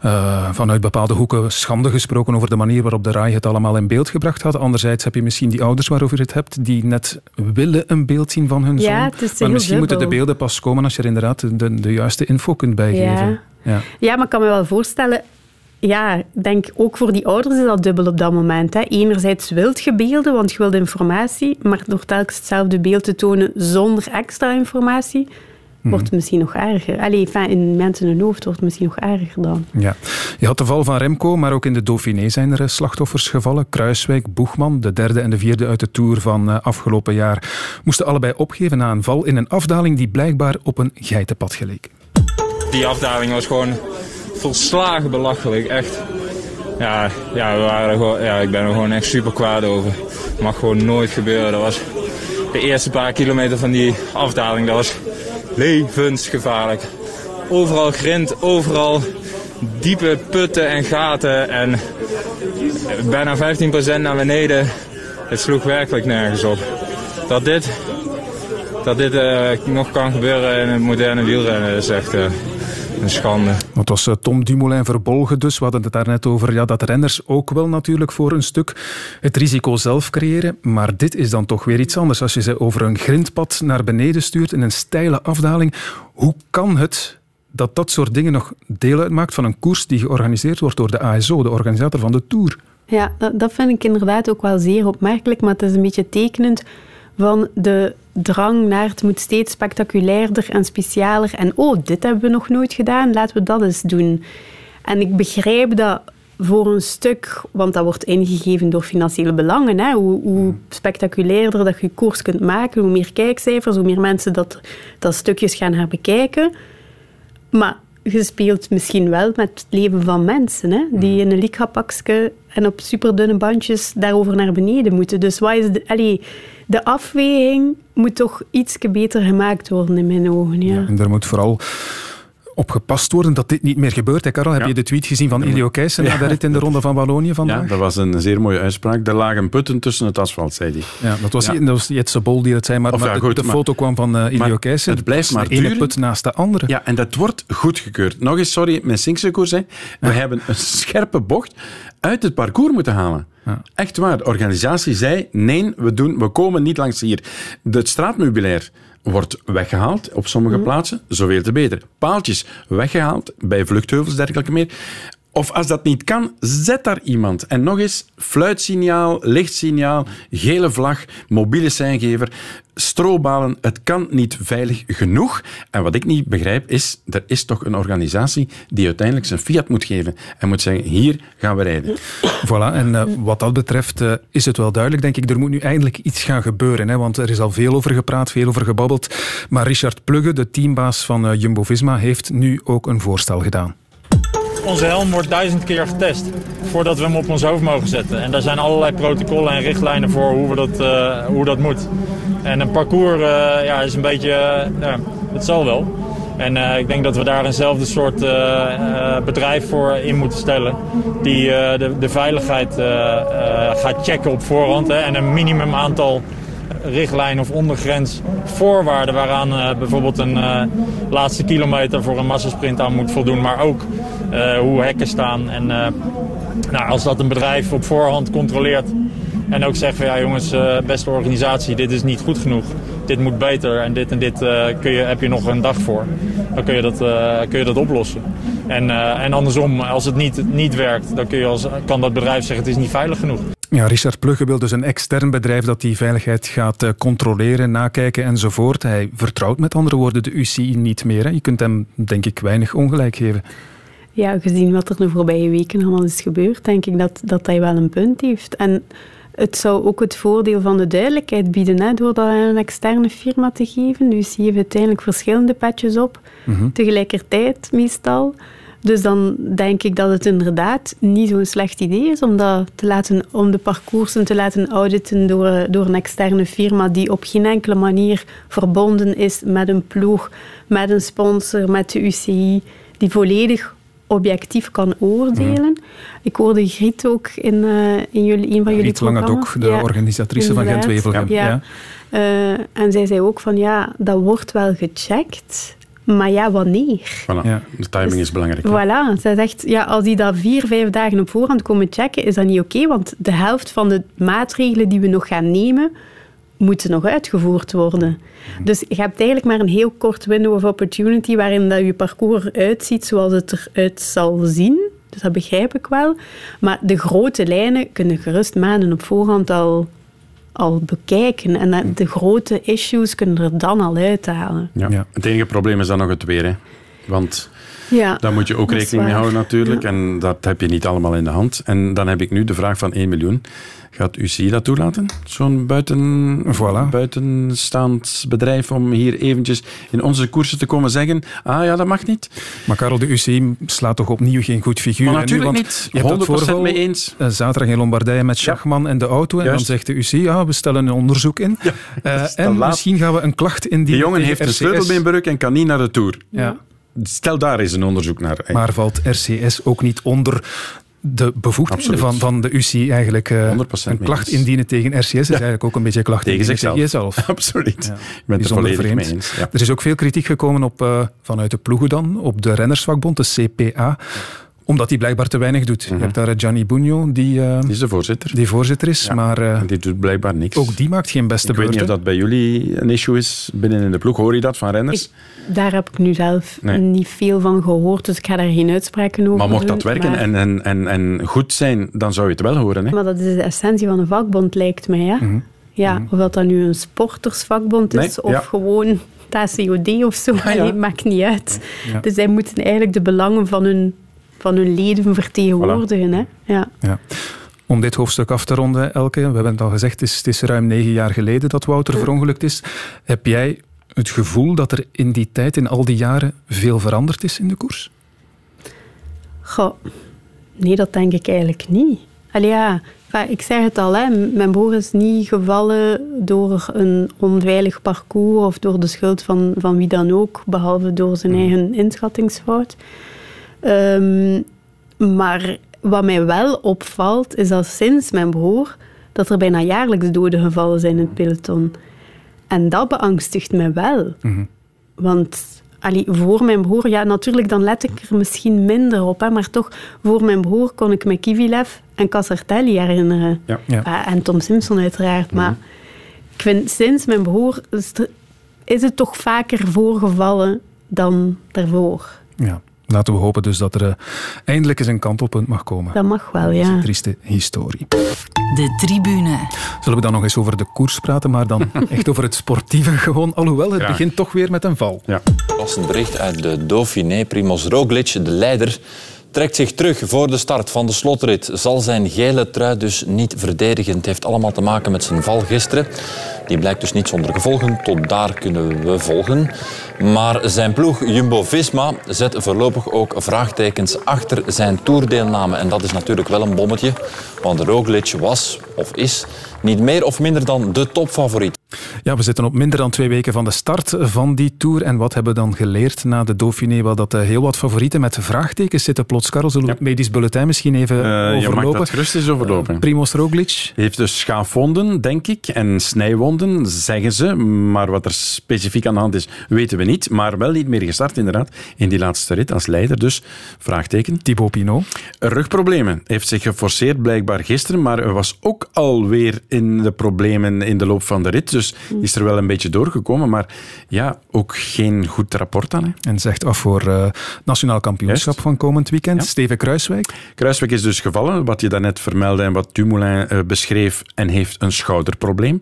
[SPEAKER 1] uh, vanuit bepaalde hoeken schande gesproken over de manier waarop de RAI het allemaal in beeld gebracht had. Anderzijds heb je misschien die ouders waarover je het hebt, die net willen een beeld zien van hun zoon.
[SPEAKER 3] Ja, het is
[SPEAKER 1] maar misschien
[SPEAKER 3] dubbel.
[SPEAKER 1] moeten de beelden pas komen als je er inderdaad de, de juiste info kunt bijgeven.
[SPEAKER 3] Ja.
[SPEAKER 1] Ja.
[SPEAKER 3] ja, maar ik kan me wel voorstellen ja, ik denk ook voor die ouders is dat dubbel op dat moment. Hè. Enerzijds wilt je beelden, want je wilt informatie, maar door telkens hetzelfde beeld te tonen zonder extra informatie, wordt het misschien nog erger. Allee, in mensen hun hoofd wordt het misschien nog erger dan.
[SPEAKER 1] Ja. Je had de val van Remco, maar ook in de Dauphiné zijn er slachtoffers gevallen. Kruiswijk, Boegman, de derde en de vierde uit de Tour van afgelopen jaar, moesten allebei opgeven na een val in een afdaling die blijkbaar op een geitenpad geleek.
[SPEAKER 12] Die afdaling was gewoon volslagen belachelijk, echt. Ja, ja, we waren er gewoon, ja, ik ben er gewoon echt super kwaad over. Het mag gewoon nooit gebeuren. Dat was de eerste paar kilometer van die afdaling, dat was levensgevaarlijk. Overal grind, overal diepe putten en gaten en bijna 15% naar beneden. Het sloeg werkelijk nergens op. Dat dit, dat dit uh, nog kan gebeuren in het moderne wielrennen is echt... een schande.
[SPEAKER 1] Het was Tom Dumoulin verbolgen dus. We hadden het daarnet over ja, dat renners ook wel natuurlijk voor een stuk het risico zelf creëren. Maar dit is dan toch weer iets anders. Als je ze over een grindpad naar beneden stuurt in een steile afdaling. Hoe kan het dat dat soort dingen nog deel uitmaakt van een koers die georganiseerd wordt door de ASO, de organisator van de Tour?
[SPEAKER 3] Ja, dat, dat vind ik inderdaad ook wel zeer opmerkelijk. Maar het is een beetje tekenend van de drang naar het moet steeds spectaculairder en specialer. En oh, dit hebben we nog nooit gedaan, laten we dat eens doen. En ik begrijp dat voor een stuk, want dat wordt ingegeven door financiële belangen. Hè? Hoe, hoe spectaculairder dat je koers kunt maken, hoe meer kijkcijfers, hoe meer mensen dat, dat stukjes gaan herbekijken. Maar je speelt misschien wel met het leven van mensen, hè? die in een likhapakje en op superdunne bandjes daarover naar beneden moeten. Dus wat is de, allee, de afweging moet toch iets beter gemaakt worden in mijn ogen. Ja.
[SPEAKER 1] ja en er moet vooral op gepast worden dat dit niet meer gebeurt. Hè, Karel, heb
[SPEAKER 2] Ja.
[SPEAKER 1] je de tweet gezien van Ilio Keijsen na de rit in de Ronde van Wallonië vandaag?
[SPEAKER 2] Ja, dat was een zeer mooie uitspraak. Er lagen putten tussen het asfalt, zei hij.
[SPEAKER 1] Ja, dat was,
[SPEAKER 2] Ja.
[SPEAKER 1] dat was Jetse Bol die het zei, maar,
[SPEAKER 2] ja,
[SPEAKER 1] de,
[SPEAKER 2] goed,
[SPEAKER 1] de
[SPEAKER 2] maar-
[SPEAKER 1] foto kwam van uh, Ilio Keijsen.
[SPEAKER 2] het blijft maar
[SPEAKER 1] de ene
[SPEAKER 2] duren.
[SPEAKER 1] put naast de andere.
[SPEAKER 2] Ja, en dat wordt goedgekeurd. Nog eens, sorry, mijn Sinkse koers. hè. We hebben een scherpe bocht uit het parcours moeten halen. Echt waar. De organisatie zei, nee, we, doen, we komen niet langs hier. Het straatmeubilair wordt weggehaald op sommige plaatsen. Zoveel te beter. Paaltjes weggehaald bij vluchtheuvels, dergelijke meer. Of als dat niet kan, zet daar iemand. En nog eens, fluitsignaal, lichtsignaal, gele vlag, mobiele seingever, strobalen. Het kan niet veilig genoeg. En wat ik niet begrijp is, er is toch een organisatie die uiteindelijk zijn fiat moet geven en moet zeggen, hier gaan we rijden.
[SPEAKER 1] Voilà, en uh, wat dat betreft uh, is het wel duidelijk, denk ik. Er moet nu eindelijk iets gaan gebeuren, hè, want er is al veel over gepraat, veel over gebabbeld. Maar Richard Plugge, de teambaas van uh, Jumbo-Visma, heeft nu ook een voorstel gedaan.
[SPEAKER 13] Onze helm wordt duizend keer getest voordat we hem op ons hoofd mogen zetten. En daar zijn allerlei protocollen en richtlijnen voor hoe, we dat, uh, hoe dat moet. En een parcours uh, ja, is een beetje, uh, ja, het zal wel. En ik denk dat we daar eenzelfde soort bedrijf voor in moeten stellen. Die de, de, veiligheid gaat checken op voorhand. Hè, en een minimum aantal richtlijn of ondergrens voorwaarden waaraan uh, bijvoorbeeld een uh, laatste kilometer voor een massasprint aan moet voldoen, maar ook uh, hoe hekken staan. En nou, als dat een bedrijf op voorhand controleert en ook zegt van ja jongens, beste organisatie, dit is niet goed genoeg, dit moet beter en dit en dit kun je, heb je nog een dag voor, dan kun je dat, kun je dat oplossen. En, en andersom, als het niet, niet werkt, dan kun je als, kan dat bedrijf zeggen het is niet veilig genoeg.
[SPEAKER 1] Ja, Richard Plugge wil dus een extern bedrijf dat die veiligheid gaat uh, controleren, nakijken enzovoort. Hij vertrouwt met andere woorden de UCI niet meer. Hè. Je kunt hem, denk ik, weinig ongelijk geven.
[SPEAKER 3] Ja, gezien wat er de voorbije weken allemaal is gebeurd, denk ik dat, dat hij wel een punt heeft. En het zou ook het voordeel van de duidelijkheid bieden, hè, door dat aan een externe firma te geven. De UCI heeft uiteindelijk verschillende patches op, mm -hmm. tegelijkertijd meestal. Dus dan denk ik dat het inderdaad niet zo'n slecht idee is om, dat te laten, om de parcoursen te laten auditen door, door een externe firma die op geen enkele manier verbonden is met een ploeg, met een sponsor, met de UCI, die volledig objectief kan oordelen. Mm. Ik hoorde Griet ook in, uh, in jullie, een van jullie
[SPEAKER 1] Griet Langendok, de ja, organisatrice van Gent-Wevelgem.
[SPEAKER 3] Ja. ja. Uh, en zij zei ook van ja, dat wordt wel gecheckt, maar ja, wanneer?
[SPEAKER 2] Voilà. Ja. De timing is belangrijk.
[SPEAKER 3] Voilà. Zij zegt, ja, als die dat vier, vijf dagen op voorhand komen checken, is dat niet oké, okay, want de helft van de maatregelen die we nog gaan nemen, moeten nog uitgevoerd worden. Dus je hebt eigenlijk maar een heel kort window of opportunity waarin dat je parcours uitziet zoals het eruit zal zien. Dus dat begrijp ik wel. Maar de grote lijnen kunnen gerust maanden op voorhand al al bekijken. En de grote issues kunnen er dan al uithalen.
[SPEAKER 2] Ja. ja. Het enige probleem is dan nog het weer. Hè? Want ja, daar moet je ook rekening mee houden natuurlijk. Ja. En dat heb je niet allemaal in de hand. En dan heb ik nu de vraag van 1 miljoen. Gaat UCI dat toelaten? Zo'n buiten,
[SPEAKER 1] voilà.
[SPEAKER 2] buitenstaand bedrijf om hier eventjes in onze koersen te komen zeggen ah ja, dat mag niet.
[SPEAKER 1] Maar Karel, de UCI slaat toch opnieuw geen goed figuur.
[SPEAKER 2] Maar natuurlijk nu, niet. Je 100% hebt dat voorval, mee eens.
[SPEAKER 1] Uh, zaterdag in Lombardije met Schachman ja. en de auto. En Juist. dan zegt de UCI, ja, we stellen een onderzoek in. Ja, uh, en laat. misschien gaan we een klacht indienen.
[SPEAKER 2] De jongen heeft een sleutelbeenbreuk en kan niet naar de Tour. Ja. Stel daar eens een onderzoek naar.
[SPEAKER 1] Maar valt RCS ook niet onder de bevoegdheden van, van de UCI eigenlijk uh, een klacht indienen tegen RCS is ja. eigenlijk ook een beetje een klacht tegen, tegen zichzelf. jezelf.
[SPEAKER 2] Absoluut. Ja. Ik ben het er volledig mee eens. Ja.
[SPEAKER 1] Er is ook veel kritiek gekomen op, uh, vanuit de ploegen dan, op de rennersvakbond, de CPA omdat hij blijkbaar te weinig doet. Mm -hmm. Je hebt daar Gianni Bugno, die, uh,
[SPEAKER 2] die is de voorzitter.
[SPEAKER 1] Die voorzitter is,
[SPEAKER 2] ja,
[SPEAKER 1] maar... Uh,
[SPEAKER 2] die doet blijkbaar niks.
[SPEAKER 1] Ook die maakt geen beste beurt.
[SPEAKER 2] Ik weet niet of dat bij jullie een issue is binnen in de ploeg. Hoor je dat van renners?
[SPEAKER 3] Ik, daar heb ik nu zelf nee. niet veel van gehoord, dus ik ga daar geen uitspraken over
[SPEAKER 2] Maar mocht
[SPEAKER 3] doen,
[SPEAKER 2] dat werken
[SPEAKER 3] maar...
[SPEAKER 2] en, en, en, en goed zijn, dan zou je het wel horen. Hè?
[SPEAKER 3] Maar dat is de essentie van een vakbond, lijkt mij. Hè? Mm -hmm. Ja, mm -hmm. of dat dan nu een sportersvakbond is, nee, of ja. gewoon TCOD of zo, ja, ja. maakt niet uit. Ja. Dus zij moeten eigenlijk de belangen van hun van hun leden vertegenwoordigen. Voilà. Hè? Ja.
[SPEAKER 1] ja. Om dit hoofdstuk af te ronden, Elke, we hebben het al gezegd, het is, het is ruim negen jaar geleden dat Wouter verongelukt is. Heb jij het gevoel dat er in die tijd, in al die jaren, veel veranderd is in de koers?
[SPEAKER 3] Goh, nee, dat denk ik eigenlijk niet. Allee, ja, ik zeg het al, hè, mijn broer is niet gevallen door een onveilig parcours of door de schuld van, van wie dan ook, behalve door zijn eigen inschattingsfout. Um, maar wat mij wel opvalt, is dat sinds mijn broer, dat er bijna jaarlijks doden gevallen zijn in het peloton. En dat beangstigt mij wel. Mm -hmm. Want allee, voor mijn broer, ja, natuurlijk, dan let ik er misschien minder op, hè, maar toch, voor mijn broer kon ik me Kivilev en Casartelli herinneren.
[SPEAKER 2] Ja.
[SPEAKER 3] Ah, en Tom Simpson uiteraard, maar ik vind sinds mijn broer is het- is het toch vaker voorgevallen dan daarvoor.
[SPEAKER 1] Ja. Laten we hopen dus dat er eh, eindelijk eens een kantelpunt mag komen.
[SPEAKER 3] Dat mag wel,
[SPEAKER 1] Dat is
[SPEAKER 3] ja.
[SPEAKER 1] een trieste historie.
[SPEAKER 8] De tribune.
[SPEAKER 1] Zullen we dan nog eens over de koers praten, maar dan echt over het sportieve gewoon. Alhoewel, het begint toch weer met een val.
[SPEAKER 2] Ja.
[SPEAKER 14] Passend bericht uit de Dauphiné. Primoz Roglic, de leider, trekt zich terug voor de start van de slotrit. Zal zijn gele trui dus niet verdedigen. Het heeft allemaal te maken met zijn val gisteren. Die blijkt dus niet zonder gevolgen. Tot daar kunnen we volgen. Maar zijn ploeg Jumbo-Visma zet voorlopig ook vraagtekens achter zijn toerdeelname. En dat is natuurlijk wel een bommetje. Want Roglic was, of is, niet meer of minder dan de topfavoriet.
[SPEAKER 1] Ja, we zitten op minder dan twee weken van de start van die Tour. En wat hebben we dan geleerd na de Dauphiné? Wel dat eh, heel wat favorieten met vraagtekens zitten plots. Karel, zullen we het medisch bulletin misschien even
[SPEAKER 2] Eh, je mag
[SPEAKER 1] overlopen?
[SPEAKER 2] dat gerust eens overlopen.
[SPEAKER 1] Primoz Roglic.
[SPEAKER 2] heeft dus schaafwonden, denk ik, en snijwonden, zeggen ze. Maar wat er specifiek aan de hand is, weten we niet. Maar wel niet meer gestart, inderdaad, in die laatste rit als leider. Dus, vraagteken.
[SPEAKER 1] Thibaut Pinot.
[SPEAKER 2] Rugproblemen. Heeft zich geforceerd blijkbaar gisteren, maar was ook alweer in de problemen in de loop van de rit. Dus is er wel een beetje doorgekomen. Maar ja, ook geen goed rapport aan. Hè.
[SPEAKER 1] En zegt af voor eh, nationaal kampioenschap van komend weekend. Steven Kruiswijk.
[SPEAKER 2] Kruiswijk is dus gevallen, wat je daarnet vermeldde en wat Dumoulin eh, beschreef, en heeft een schouderprobleem.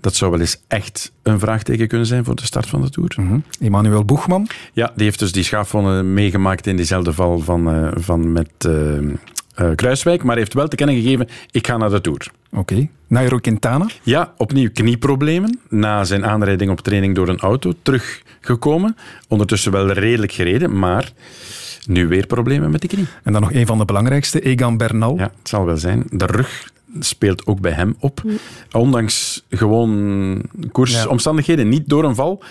[SPEAKER 2] Dat zou wel eens echt een vraagteken kunnen zijn voor de start van de Tour.
[SPEAKER 1] Emmanuel Boegman.
[SPEAKER 2] Ja, die heeft dus die schaafwonden meegemaakt in diezelfde val van, eh, van met eh, eh, Kruiswijk, maar heeft wel te kennen gegeven, ik ga naar de Tour.
[SPEAKER 1] Oké. Nairo Quintana.
[SPEAKER 2] Ja, opnieuw knieproblemen. Na zijn aanrijding op training door een auto teruggekomen. Ondertussen wel redelijk gereden, maar nu weer problemen met de knie.
[SPEAKER 1] En dan nog een van de belangrijkste, Egan Bernal.
[SPEAKER 2] Ja, het zal wel zijn. De rug speelt ook bij hem op. Ondanks gewoon koersomstandigheden, niet door een val.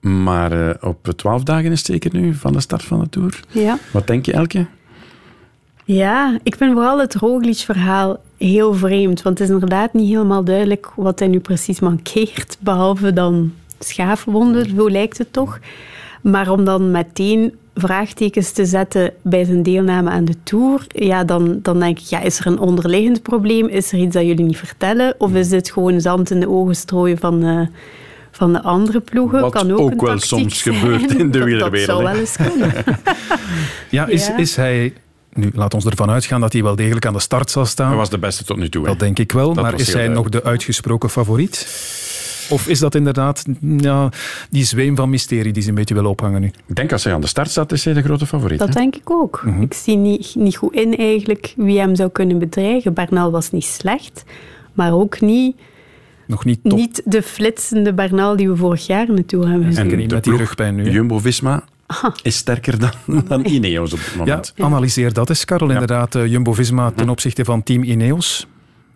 [SPEAKER 2] Maar eh, op twaalf dagen is het zeker nu van de start van de Tour.
[SPEAKER 3] Ja.
[SPEAKER 2] Wat denk je, Elke?
[SPEAKER 3] Ja, ik vind vooral het Roglic-verhaal heel vreemd. Want het is inderdaad niet helemaal duidelijk wat hij nu precies mankeert. Behalve dan schaafwonden, zo lijkt het toch. Maar om dan meteen vraagtekens te zetten bij zijn deelname aan de Tour, ja, dan, dan denk ik, ja, is er een onderliggend probleem? Is er iets dat jullie niet vertellen? Of is dit gewoon zand in de ogen strooien van... eh, van de andere ploegen
[SPEAKER 2] Wat
[SPEAKER 3] kan ook,
[SPEAKER 2] ook
[SPEAKER 3] een
[SPEAKER 2] wel soms
[SPEAKER 3] zijn.
[SPEAKER 2] gebeurt in de wielerwereld,
[SPEAKER 3] Dat zou wel eens kunnen.
[SPEAKER 1] Ja, is,
[SPEAKER 3] Ja.
[SPEAKER 1] is hij... Nu, laat ons ervan uitgaan dat hij wel degelijk aan de start zal staan.
[SPEAKER 2] Hij was de beste tot nu toe. hè.
[SPEAKER 1] Dat denk ik wel,
[SPEAKER 2] Dat
[SPEAKER 1] maar is hij nog de uitgesproken favoriet? Of is dat inderdaad ja, die zweem van mysterie die ze een beetje wil ophangen nu?
[SPEAKER 2] Ik denk als hij aan de start staat, is hij de grote favoriet.
[SPEAKER 3] Dat
[SPEAKER 2] hè?
[SPEAKER 3] denk ik ook.
[SPEAKER 1] Mhm.
[SPEAKER 3] Ik zie niet, niet goed in eigenlijk wie hem zou kunnen bedreigen. Bernal was niet slecht, maar ook niet,
[SPEAKER 1] Nog niet top.
[SPEAKER 3] niet de flitsende Bernal die we vorig jaar naartoe hebben gezien.
[SPEAKER 1] En niet met die rugpijn nu.
[SPEAKER 2] Jumbo-Visma is sterker dan, dan Ineos op het
[SPEAKER 1] Ja,
[SPEAKER 2] moment.
[SPEAKER 1] analyseer dat eens, Karel. Inderdaad, eh, Jumbo-Visma ten opzichte van team Ineos.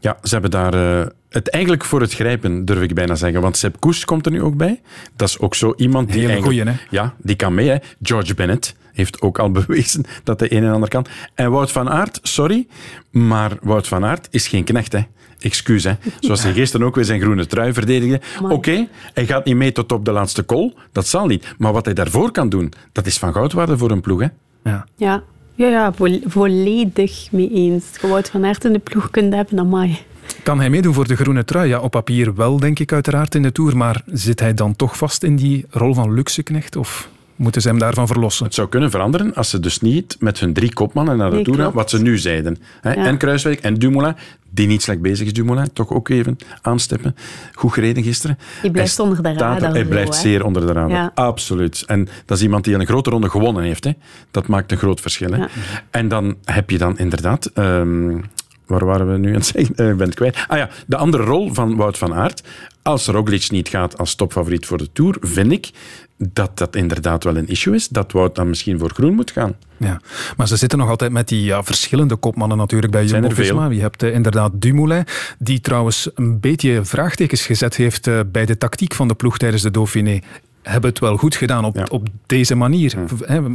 [SPEAKER 2] Ja, ze hebben daar eh, het eigenlijk voor het grijpen, durf ik bijna zeggen. Want Sepp Koes komt er nu ook bij. Dat is ook zo iemand die
[SPEAKER 1] Hele goeie, hè?
[SPEAKER 2] Ja, die kan mee. Hè. George Bennett heeft ook al bewezen dat hij een en ander kan. En Wout van Aert, sorry, maar Wout van Aert is geen knecht, hè. Excuus, hè. Zoals hij gisteren ook weer zijn groene trui verdedigde. Oké, hij gaat niet mee tot op de laatste call. Dat zal niet. Maar wat hij daarvoor kan doen, dat is van goudwaarde voor een ploeg, hè.
[SPEAKER 1] Ja.
[SPEAKER 3] Ja, ja, ja vo- volledig mee eens. Wout van Aert in de ploeg kunt hebben, amai.
[SPEAKER 1] Kan hij meedoen voor de groene trui? Ja, op papier wel, denk ik, uiteraard in de Tour. Maar zit hij dan toch vast in die rol van luxeknecht? Of moeten ze hem daarvan verlossen?
[SPEAKER 2] Het zou kunnen veranderen als ze dus niet met hun drie kopmannen naar de
[SPEAKER 3] Nee,
[SPEAKER 2] Tour gaan, wat ze nu zeiden. Hè?
[SPEAKER 3] Ja.
[SPEAKER 2] En Kruiswijk en Dumoulin, die niet slecht bezig is, Dumoulin, toch ook even aansteppen. Goed gereden gisteren.
[SPEAKER 3] Die blijft
[SPEAKER 2] Hij
[SPEAKER 3] onder de
[SPEAKER 2] er-
[SPEAKER 3] radar
[SPEAKER 2] Hij blijft zeer onder de radar,
[SPEAKER 3] Ja.
[SPEAKER 2] absoluut. En dat is iemand die een grote ronde gewonnen heeft. Hè? Dat maakt een groot verschil. Hè?
[SPEAKER 3] Ja.
[SPEAKER 2] En dan heb je dan inderdaad... ehm, waar waren we nu aan het zeggen? Eh, Ik ben het kwijt. Ah ja, de andere rol van Wout van Aert. Als Roglic niet gaat als topfavoriet voor de Tour, vind ik dat dat inderdaad wel een issue is. Dat Wout dan misschien voor groen moet gaan.
[SPEAKER 1] Ja, maar ze zitten nog altijd met die ja, verschillende kopmannen natuurlijk bij Jumbo-Visma. Je hebt eh, inderdaad Dumoulin, die trouwens een beetje vraagtekens gezet heeft eh, bij de tactiek van de ploeg tijdens de Dauphiné. Hebben het wel goed gedaan op, op deze manier.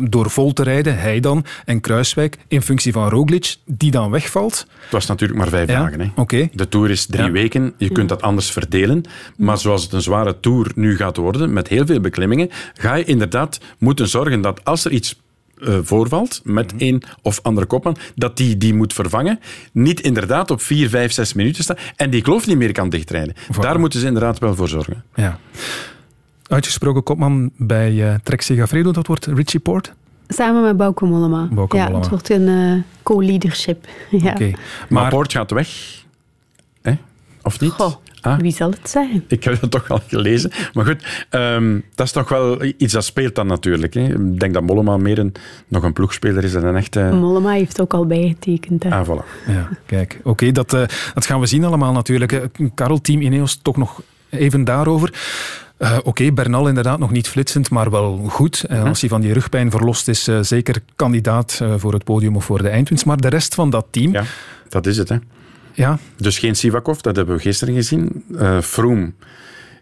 [SPEAKER 1] Door vol te rijden, hij dan en Kruiswijk, in functie van Roglic, die dan wegvalt.
[SPEAKER 2] Het was natuurlijk maar vijf
[SPEAKER 1] Ja,
[SPEAKER 2] dagen. Hè. De Tour is drie weken. Je kunt dat anders verdelen. Maar zoals het een zware Tour nu gaat worden, met heel veel beklimmingen, ga je inderdaad moeten zorgen dat als er iets eh, voorvalt met
[SPEAKER 1] Mhm.
[SPEAKER 2] een of andere kopman, dat die die moet vervangen. Niet inderdaad op vier, vijf, zes minuten staan en die kloof niet meer kan dichtrijden. Daar moeten ze inderdaad wel voor zorgen.
[SPEAKER 1] Ja. Uitgesproken kopman bij eh Trek Segafredo, dat wordt Richie Port.
[SPEAKER 3] Samen met Bauke Mollema.
[SPEAKER 1] Bauke
[SPEAKER 3] ja,
[SPEAKER 1] Mollema.
[SPEAKER 3] het wordt een eh, co-leadership. Ja.
[SPEAKER 1] Oké.
[SPEAKER 2] Maar, Poort gaat weg. Hè? Of niet?
[SPEAKER 3] Goh,
[SPEAKER 2] Ah?
[SPEAKER 3] wie zal het zijn?
[SPEAKER 2] Ik heb het toch al gelezen. Maar goed, ehm, dat is toch wel iets dat speelt dan natuurlijk. Hè. Ik denk dat Mollema meer een, nog een ploegspeler is dan een echte...
[SPEAKER 3] Mollema heeft ook al bijgetekend. Hè.
[SPEAKER 2] Ah, voilà.
[SPEAKER 1] Ja, kijk. Oké, dat, eh, dat gaan we zien allemaal natuurlijk. Karel, team Ineos, toch nog even daarover. Eh, Oké, Bernal inderdaad nog niet flitsend, maar wel goed. En als hij van die rugpijn verlost is, eh, zeker kandidaat eh, voor het podium of voor de eindwinst. Maar de rest van dat team...
[SPEAKER 2] Ja, dat is het. Hè.
[SPEAKER 1] Ja.
[SPEAKER 2] Dus geen Sivakov, dat hebben we gisteren gezien. Eh Froome.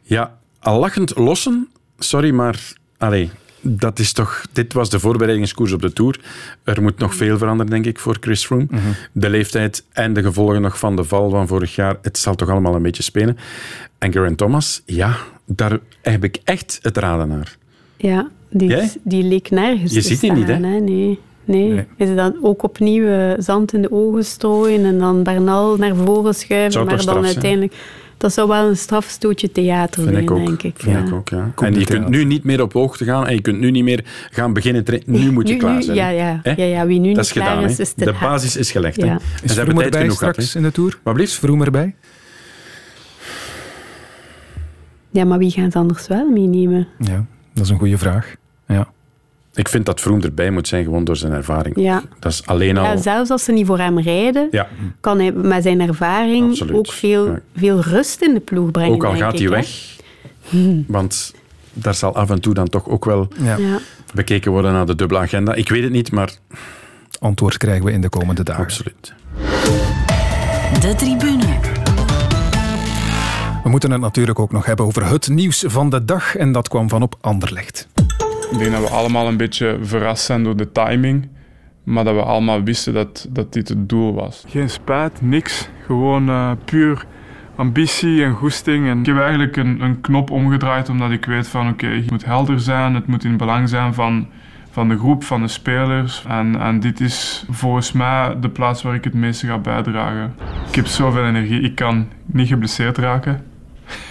[SPEAKER 2] Ja, al lachend lossen. Sorry, maar... Allee, dat is toch... Dit was de voorbereidingskoers op de Tour. Er moet nog veel veranderen, denk ik, voor Chris Froome. De leeftijd en de gevolgen nog van de val van vorig jaar. Het zal toch allemaal een beetje spelen. En Geraint Thomas, ja, daar heb ik echt het raden naar.
[SPEAKER 3] Ja, die,
[SPEAKER 2] Jij?
[SPEAKER 3] die leek nergens
[SPEAKER 2] Je
[SPEAKER 3] te
[SPEAKER 2] ziet die niet, hè?
[SPEAKER 3] staan, Nee. Nee. Is het dan ook opnieuw eh, zand in de ogen strooien en dan Bernal naar voren schuiven, maar dan
[SPEAKER 2] straf
[SPEAKER 3] uiteindelijk... Dat zou wel een strafstootje theater
[SPEAKER 2] Vind
[SPEAKER 3] zijn,
[SPEAKER 2] ik ook.
[SPEAKER 3] denk ik.
[SPEAKER 2] Vind
[SPEAKER 3] ja.
[SPEAKER 2] ik ook, ja.
[SPEAKER 1] Komt
[SPEAKER 2] En je kunt nu niet meer op hoogte gaan en je kunt nu niet meer gaan beginnen trainen. Nu moet je
[SPEAKER 3] Nu-
[SPEAKER 2] klaar
[SPEAKER 3] nu-
[SPEAKER 2] zijn.
[SPEAKER 3] ja,
[SPEAKER 2] hè.
[SPEAKER 3] ja.
[SPEAKER 2] Hè?
[SPEAKER 3] Ja, ja, wie nu
[SPEAKER 2] Dat
[SPEAKER 3] niet
[SPEAKER 2] is
[SPEAKER 3] klaar
[SPEAKER 2] gedaan.
[SPEAKER 3] is,
[SPEAKER 2] hè.
[SPEAKER 3] is te
[SPEAKER 2] de basis is gelegd. Hè.
[SPEAKER 3] Ja.
[SPEAKER 2] En
[SPEAKER 1] Is
[SPEAKER 2] ze hebben tijd
[SPEAKER 1] erbij
[SPEAKER 2] genoeg gehad.
[SPEAKER 1] straks
[SPEAKER 2] hè.
[SPEAKER 1] in de Tour?
[SPEAKER 2] Wat blieft?
[SPEAKER 1] Is Froome erbij?
[SPEAKER 3] Ja, maar wie gaat het anders wel meenemen?
[SPEAKER 1] Ja, dat is een goede vraag. Ja.
[SPEAKER 2] Ik vind dat Froome erbij moet zijn, gewoon door zijn ervaring.
[SPEAKER 3] Ja.
[SPEAKER 2] Dat is alleen al...
[SPEAKER 3] Ja, zelfs als ze niet voor hem rijden,
[SPEAKER 2] Ja.
[SPEAKER 3] kan hij met zijn ervaring
[SPEAKER 2] Absoluut.
[SPEAKER 3] ook veel,
[SPEAKER 2] Ja.
[SPEAKER 3] veel rust in de ploeg brengen.
[SPEAKER 2] Ook al
[SPEAKER 3] denk
[SPEAKER 2] gaat
[SPEAKER 3] ik,
[SPEAKER 2] hij weg. Want daar zal af en toe dan toch ook wel
[SPEAKER 1] Ja.
[SPEAKER 3] Ja.
[SPEAKER 2] bekeken worden naar de dubbele agenda. Ik weet het niet, maar...
[SPEAKER 1] Antwoord krijgen we in de komende dagen.
[SPEAKER 2] Absoluut.
[SPEAKER 8] De tribune.
[SPEAKER 1] We moeten het natuurlijk ook nog hebben over het nieuws van de dag. En dat kwam van op Anderlecht.
[SPEAKER 15] Ik denk dat we allemaal een beetje verrast zijn door de timing. Maar dat we allemaal wisten dat, dat dit het doel was. Geen spijt, niks. Gewoon eh, puur ambitie en goesting. En ik heb eigenlijk een, een knop omgedraaid omdat ik weet van oké, het moet helder zijn. Het moet in belang zijn van, van de groep, van de spelers. En, en dit is volgens mij de plaats waar ik het meeste ga bijdragen. Ik heb zoveel energie. Ik kan niet geblesseerd raken.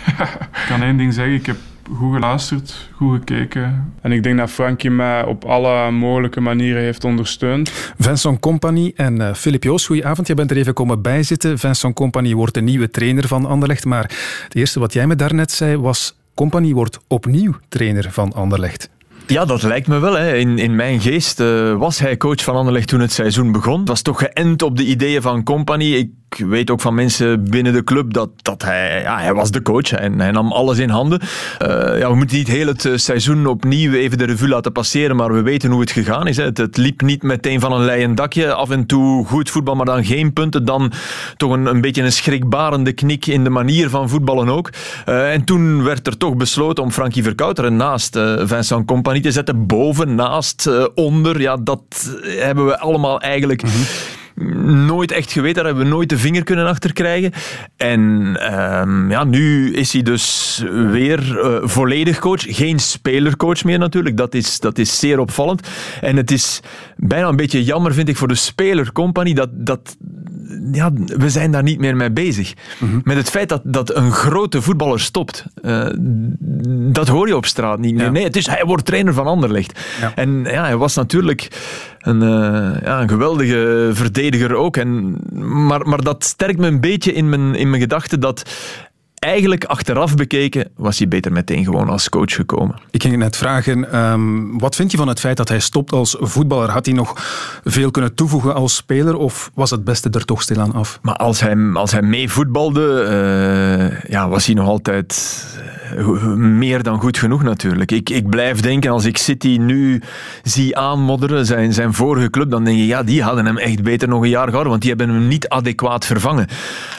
[SPEAKER 15] ik kan één ding zeggen. Ik heb goed geluisterd, goed gekeken. En ik denk dat Frankie mij op alle mogelijke manieren heeft ondersteund.
[SPEAKER 1] Vincent Company en eh, Filip Joos, goedenavond. Je bent er even komen bijzitten. Vincent Company wordt de nieuwe trainer van Anderlecht. Maar het eerste wat jij me daarnet zei was... Company wordt opnieuw trainer van Anderlecht.
[SPEAKER 16] Ja, dat lijkt me wel. Hè. In, in mijn geest eh, was hij coach van Anderlecht toen het seizoen begon. Was toch geënt op de ideeën van Company. Ik weet ook van mensen binnen de club dat, dat hij, ja, hij was de coach en hij nam alles in handen. Eh, ja, we moeten niet heel het eh, seizoen opnieuw even de revue laten passeren, maar we weten hoe het gegaan is. Het, liep niet meteen van een leien dakje. Af en toe goed voetbal, maar dan geen punten. Dan toch een, een beetje een schrikbarende knik in de manier van voetballen ook. En toen werd er toch besloten om Frankie Verkouteren naast Vincent Company te zetten. Boven, naast, eh, onder. Ja, dat hebben we allemaal eigenlijk nooit echt geweten. Daar hebben we nooit de vinger kunnen achter krijgen. En ehm, ja, nu is hij dus weer eh, volledig coach. Geen spelercoach meer natuurlijk. Dat is, dat is zeer opvallend. En het is bijna een beetje jammer, vind ik, voor de spelercompagnie dat, dat ja, we zijn daar niet meer mee bezig. Met het feit dat, dat een grote voetballer stopt. eh, dat hoor je op straat niet meer. Nee, het is, hij wordt trainer van Anderlecht. En ja, hij was natuurlijk een, eh, ja, een geweldige verdediger ook. En, maar, maar dat sterkt me een beetje in mijn, in mijn gedachte dat eigenlijk achteraf bekeken was hij beter meteen gewoon als coach gekomen.
[SPEAKER 1] Ik ging net vragen, ehm, wat vind je van het feit dat hij stopt als voetballer? Had hij nog veel kunnen toevoegen als speler of was het beste er toch stilaan af?
[SPEAKER 16] Maar als hij, als hij mee voetbalde, eh, ja, was hij nog altijd meer dan goed genoeg natuurlijk. Ik, ik blijf denken, als ik City nu zie aanmodderen, zijn, zijn vorige club, dan denk je, ja, die hadden hem echt beter nog een jaar gehouden, want die hebben hem niet adequaat vervangen.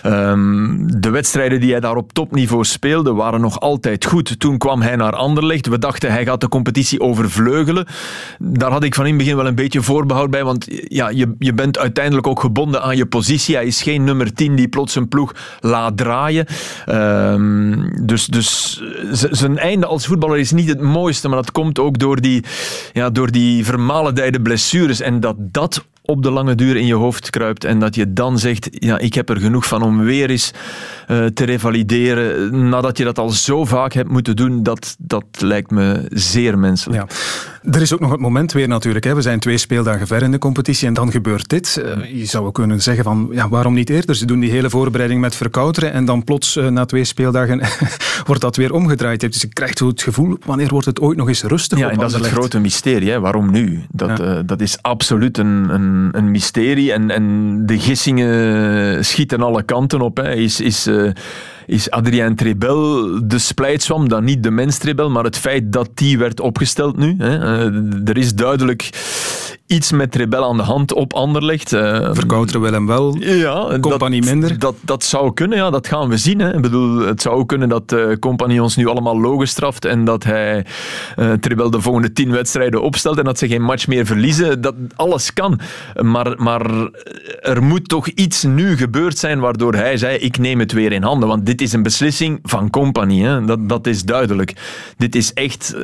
[SPEAKER 16] Ehm, de wedstrijden die hij daar op topniveau speelde, waren nog altijd goed. Toen kwam hij naar Anderlecht. We dachten, hij gaat de competitie overvleugelen. Daar had ik van in het begin wel een beetje voorbehoud bij, want ja, je, je bent uiteindelijk ook gebonden aan je positie. Hij is geen nummer 10 die plots een ploeg laat draaien. Ehm, dus dus zijn einde als voetballer is niet het mooiste, maar dat komt ook door die, ja, door die vermalendijde blessures. En dat dat op de lange duur in je hoofd kruipt en dat je dan zegt, ja, ik heb er genoeg van om weer eens uh, te revalideren, nadat je dat al zo vaak hebt moeten doen, dat, dat lijkt me zeer menselijk.
[SPEAKER 1] Ja. Er is ook nog het moment weer natuurlijk. Hè. We zijn twee speeldagen ver in de competitie en dan gebeurt dit. Uh, je zou kunnen zeggen van, ja, waarom niet eerder? Ze doen die hele voorbereiding met verkouteren en dan plots uh, na twee speeldagen wordt dat weer omgedraaid. Dus je krijgt het gevoel, wanneer wordt het ooit nog eens rustig
[SPEAKER 16] Ja, en dat is het grote mysterie. Hè. Waarom nu? Dat, ja. dat is absoluut een, een, een mysterie en, en de gissingen schieten alle kanten op. Hè. Is, is is Adrien Trebel de splijtswam, dan niet de mens Trebel, maar het feit dat die werd opgesteld nu. Hè. Uh, er is duidelijk iets met Trebel aan de hand op Anderlecht. Uh,
[SPEAKER 1] Verkouteren wil hem wel,
[SPEAKER 16] ja,
[SPEAKER 1] Compagnie
[SPEAKER 16] dat,
[SPEAKER 1] minder.
[SPEAKER 16] Dat, dat zou kunnen, ja, dat gaan we zien. Hè. Ik bedoel, het zou kunnen dat uh, Compagnie ons nu allemaal logen straft en dat hij uh, de volgende tien wedstrijden opstelt en dat ze geen match meer verliezen. Dat, alles kan. Maar, maar er moet toch iets nu gebeurd zijn waardoor hij zei, ik neem het weer in handen. Want dit is een beslissing van Compagnie. Hè. Dat, dat is duidelijk. Dit is echt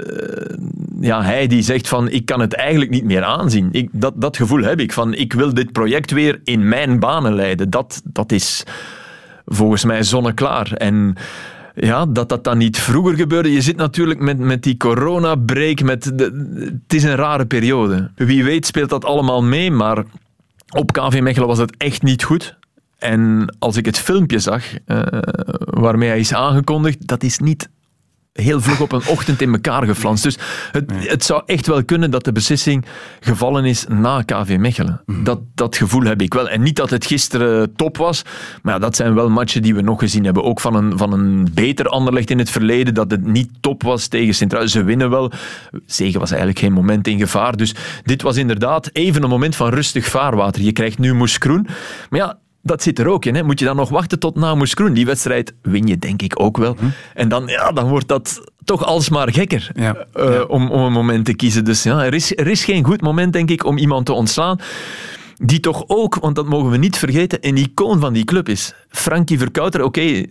[SPEAKER 16] ja, hij die zegt van, ik kan het eigenlijk niet meer aanzien. Dat, dat gevoel heb ik, van ik wil dit project weer in mijn banen leiden. Dat, dat is volgens mij zonneklaar. En ja, dat dat dan niet vroeger gebeurde. Je zit natuurlijk met, met die corona-break, met het is een rare periode. Wie weet speelt dat allemaal mee, maar op KV Mechelen was het echt niet goed. En als ik het filmpje zag uh, waarmee hij is aangekondigd, dat is niet heel vlug op een ochtend in elkaar geflanst. Dus het, het, zou echt wel kunnen dat de beslissing gevallen is na KV Mechelen. Mm. Dat, dat gevoel heb ik wel. En niet dat het gisteren top was, maar ja, dat zijn wel matchen die we nog gezien hebben. Ook van een, van een beter Anderlecht in het verleden, dat het niet top was tegen Centraal. Ze winnen wel. Zegen was eigenlijk geen moment in gevaar. Dus dit was inderdaad even een moment van rustig vaarwater. Je krijgt nu Moeskroen. Maar ja, dat zit er ook in. Hè. Moet je dan nog wachten tot na Moeskroen? Die wedstrijd win je denk ik ook wel. Hm. En dan, ja, dan wordt dat toch alsmaar gekker
[SPEAKER 1] ja.
[SPEAKER 16] Uh, ja. om, om een moment te kiezen. Dus ja, er is, er is geen goed moment, denk ik, om iemand te ontslaan. Die toch ook, want dat mogen we niet vergeten, een icoon van die club is. Frankie Verkouter, oké, okay,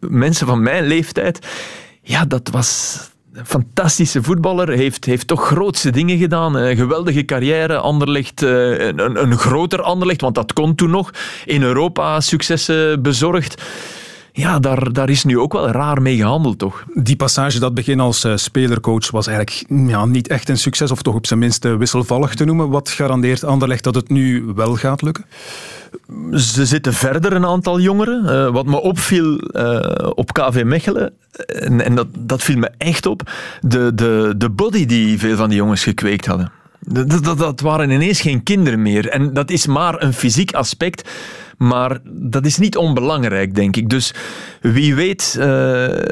[SPEAKER 16] mensen van mijn leeftijd. Ja, dat was, fantastische voetballer, heeft, heeft toch grootste dingen gedaan. Een geweldige carrière, Anderlecht, een, een groter Anderlecht, want dat kon toen nog. In Europa successen bezorgd. Ja, daar, daar is nu ook wel raar mee gehandeld, toch?
[SPEAKER 1] Die passage, dat begin als uh, spelercoach, was eigenlijk ja, niet echt een succes, of toch op zijn minst wisselvallig te noemen. Wat garandeert Anderlecht dat het nu wel gaat lukken?
[SPEAKER 16] Ze zitten verder, een aantal jongeren. Uh, wat me opviel op KV Mechelen, en, en dat, dat viel me echt op, de, de, de body die veel van die jongens gekweekt hadden. Dat, dat, dat waren ineens geen kinderen meer. En dat is maar een fysiek aspect. Maar dat is niet onbelangrijk, denk ik. Dus wie weet uh,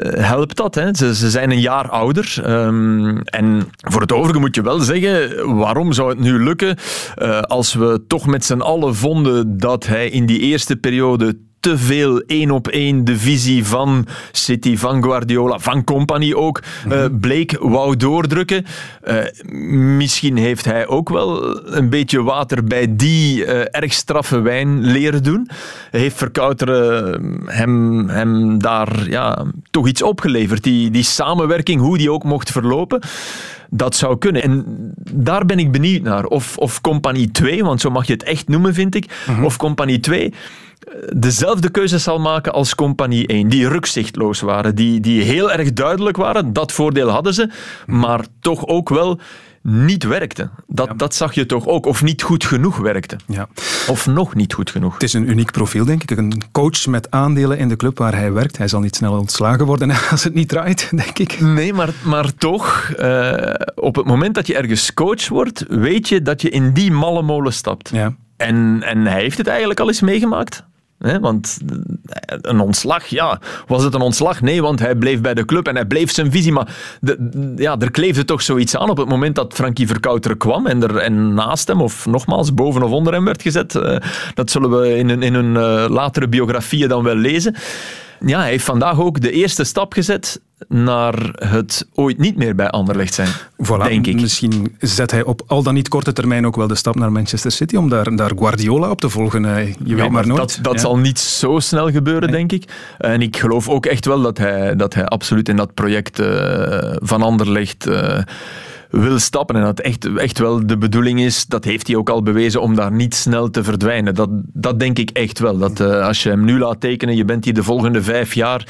[SPEAKER 16] helpt dat. Hè. Ze, zijn een jaar ouder. Um, en voor het overige moet je wel zeggen, waarom zou het nu lukken uh, als we toch met z'n allen vonden dat hij in die eerste periode te veel één op één de visie van City, van Guardiola, van Company ook, uh, bleek wou doordrukken. Uh, misschien heeft hij ook wel een beetje water bij die uh, erg straffe wijn leren doen. Heeft Verkouteren hem, hem daar ja, toch iets opgeleverd. Die, die samenwerking, hoe die ook mocht verlopen dat zou kunnen. En daar ben ik benieuwd naar. Of, of Compagnie 2, want zo mag je het echt noemen, vind ik. -huh. Of Compagnie 2 dezelfde keuze zal maken als Compagnie 1. Die rukzichtloos waren, die, die heel erg duidelijk waren. Dat voordeel hadden ze, maar toch ook wel niet werkte. Dat, ja. dat zag je toch ook. Of niet goed genoeg werkte.
[SPEAKER 1] Ja.
[SPEAKER 16] Of nog niet goed genoeg.
[SPEAKER 1] Het is een uniek profiel, denk ik. Een coach met aandelen in de club waar hij werkt. Hij zal niet snel ontslagen worden als het niet draait, denk ik.
[SPEAKER 16] Nee, maar, maar toch, uh, op het moment dat je ergens coach wordt, weet je dat je in die malle molen stapt.
[SPEAKER 1] Ja.
[SPEAKER 16] En, en hij heeft het eigenlijk al eens meegemaakt. Want eh, een ontslag, ja. Was het een ontslag? Nee, want hij bleef bij de club en hij bleef zijn visie. Maar de, ja, er kleefde toch zoiets aan op het moment dat Frankie Verkouter kwam en, er, en naast hem, of nogmaals, boven of onder hem werd gezet. Eh, dat zullen we in, in hun uh, latere biografieën dan wel lezen. Ja, hij heeft vandaag ook de eerste stap gezet naar het ooit niet meer bij Anderlecht zijn,
[SPEAKER 1] voilà,
[SPEAKER 16] denk ik.
[SPEAKER 1] Misschien zet hij op al dan niet korte termijn ook wel de stap naar Manchester City om daar, daar Guardiola op te volgen. Je ja, weet maar nooit.
[SPEAKER 16] Dat, dat
[SPEAKER 1] ja.
[SPEAKER 16] zal niet zo snel gebeuren, denk ik. En ik geloof ook echt wel dat hij, dat hij absoluut in dat project uh, van Anderlecht... Uh, wil stappen en dat echt, echt wel de bedoeling is, dat heeft hij ook al bewezen, om daar niet snel te verdwijnen. Dat, dat denk ik echt wel. Dat uh, als je hem nu laat tekenen, je bent hier de volgende vijf jaar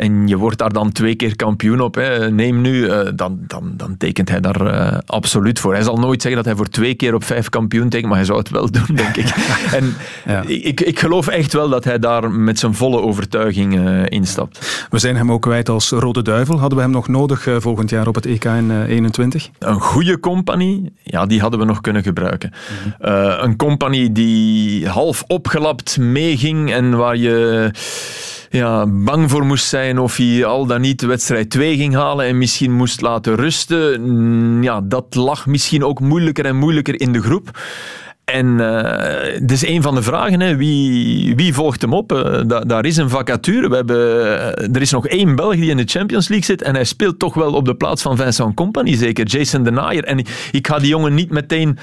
[SPEAKER 16] en je wordt daar dan twee keer kampioen op, hè. neem nu, uh, dan, dan, dan tekent hij daar uh, absoluut voor. Hij zal nooit zeggen dat hij voor twee keer op vijf kampioen tekent, maar hij zou het wel doen, denk ik. en ja. ik, ik geloof echt wel dat hij daar met zijn volle overtuiging uh, instapt.
[SPEAKER 1] We zijn hem ook kwijt als Rode Duivel. Hadden we hem nog nodig volgend jaar op het EK in 21?
[SPEAKER 16] Een goede compagnie, ja, die hadden we nog kunnen gebruiken. Mm -hmm. een compagnie die half opgelapt meeging en waar je ja, bang voor moest zijn of hij al dan niet wedstrijd 2 ging halen en misschien moest laten rusten. Ja, dat lag misschien ook moeilijker en moeilijker in de groep. En uh, is een van de vragen. Hè. Wie, wie volgt hem op? Uh, da, daar is een vacature. We hebben, uh, er is nog één Belg die in de Champions League zit. En hij speelt toch wel op de plaats van Vincent Company, zeker. Jason de Naaier. En ik, ik ga die jongen niet meteen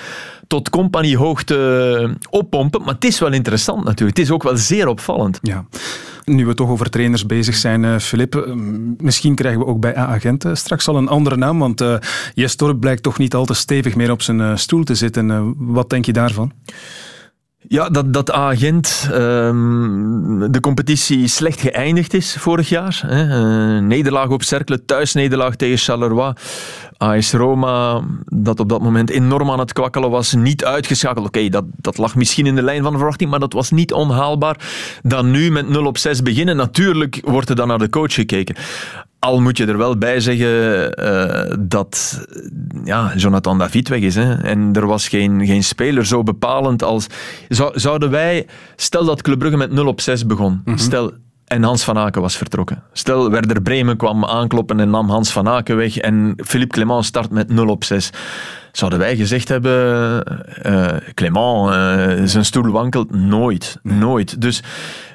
[SPEAKER 16] tot Company hoogte oppompen. Maar het is wel interessant natuurlijk. Het is ook wel zeer opvallend.
[SPEAKER 1] Ja. Nu we toch over trainers bezig zijn, Filip, uh, misschien krijgen we ook bij A-agent uh, straks al een andere naam, want uh, Jes Torp blijkt toch niet al te stevig meer op zijn stoel te zitten. wat denk je daarvan?
[SPEAKER 16] Ja, dat, dat A-agent um, de competitie slecht geëindigd is vorig jaar. Hè. nederlaag op Cercle, thuisnederlaag tegen Charleroi. AS Roma, dat op dat moment enorm aan het kwakkelen was, niet uitgeschakeld. Oké, dat, dat lag misschien in de lijn van de verwachting, maar dat was niet onhaalbaar. Dan nu met 0 op 6 beginnen. Natuurlijk wordt er dan naar de coach gekeken. Al moet je er wel bij zeggen uh, dat ja, Jonathan David weg is. Hè? En er was geen, geen speler zo bepalend als... Zou, zouden wij... Stel dat Club Brugge met 0 op 6 begon. Mm -hmm. Stel, en Hans van Aken was vertrokken. Stel, Werder Bremen kwam aankloppen en nam Hans van Aken weg en Philippe Clement start met 0 op 6. Zouden wij gezegd hebben, uh, Clement, uh, zijn stoel wankelt? Nooit, nooit. Dus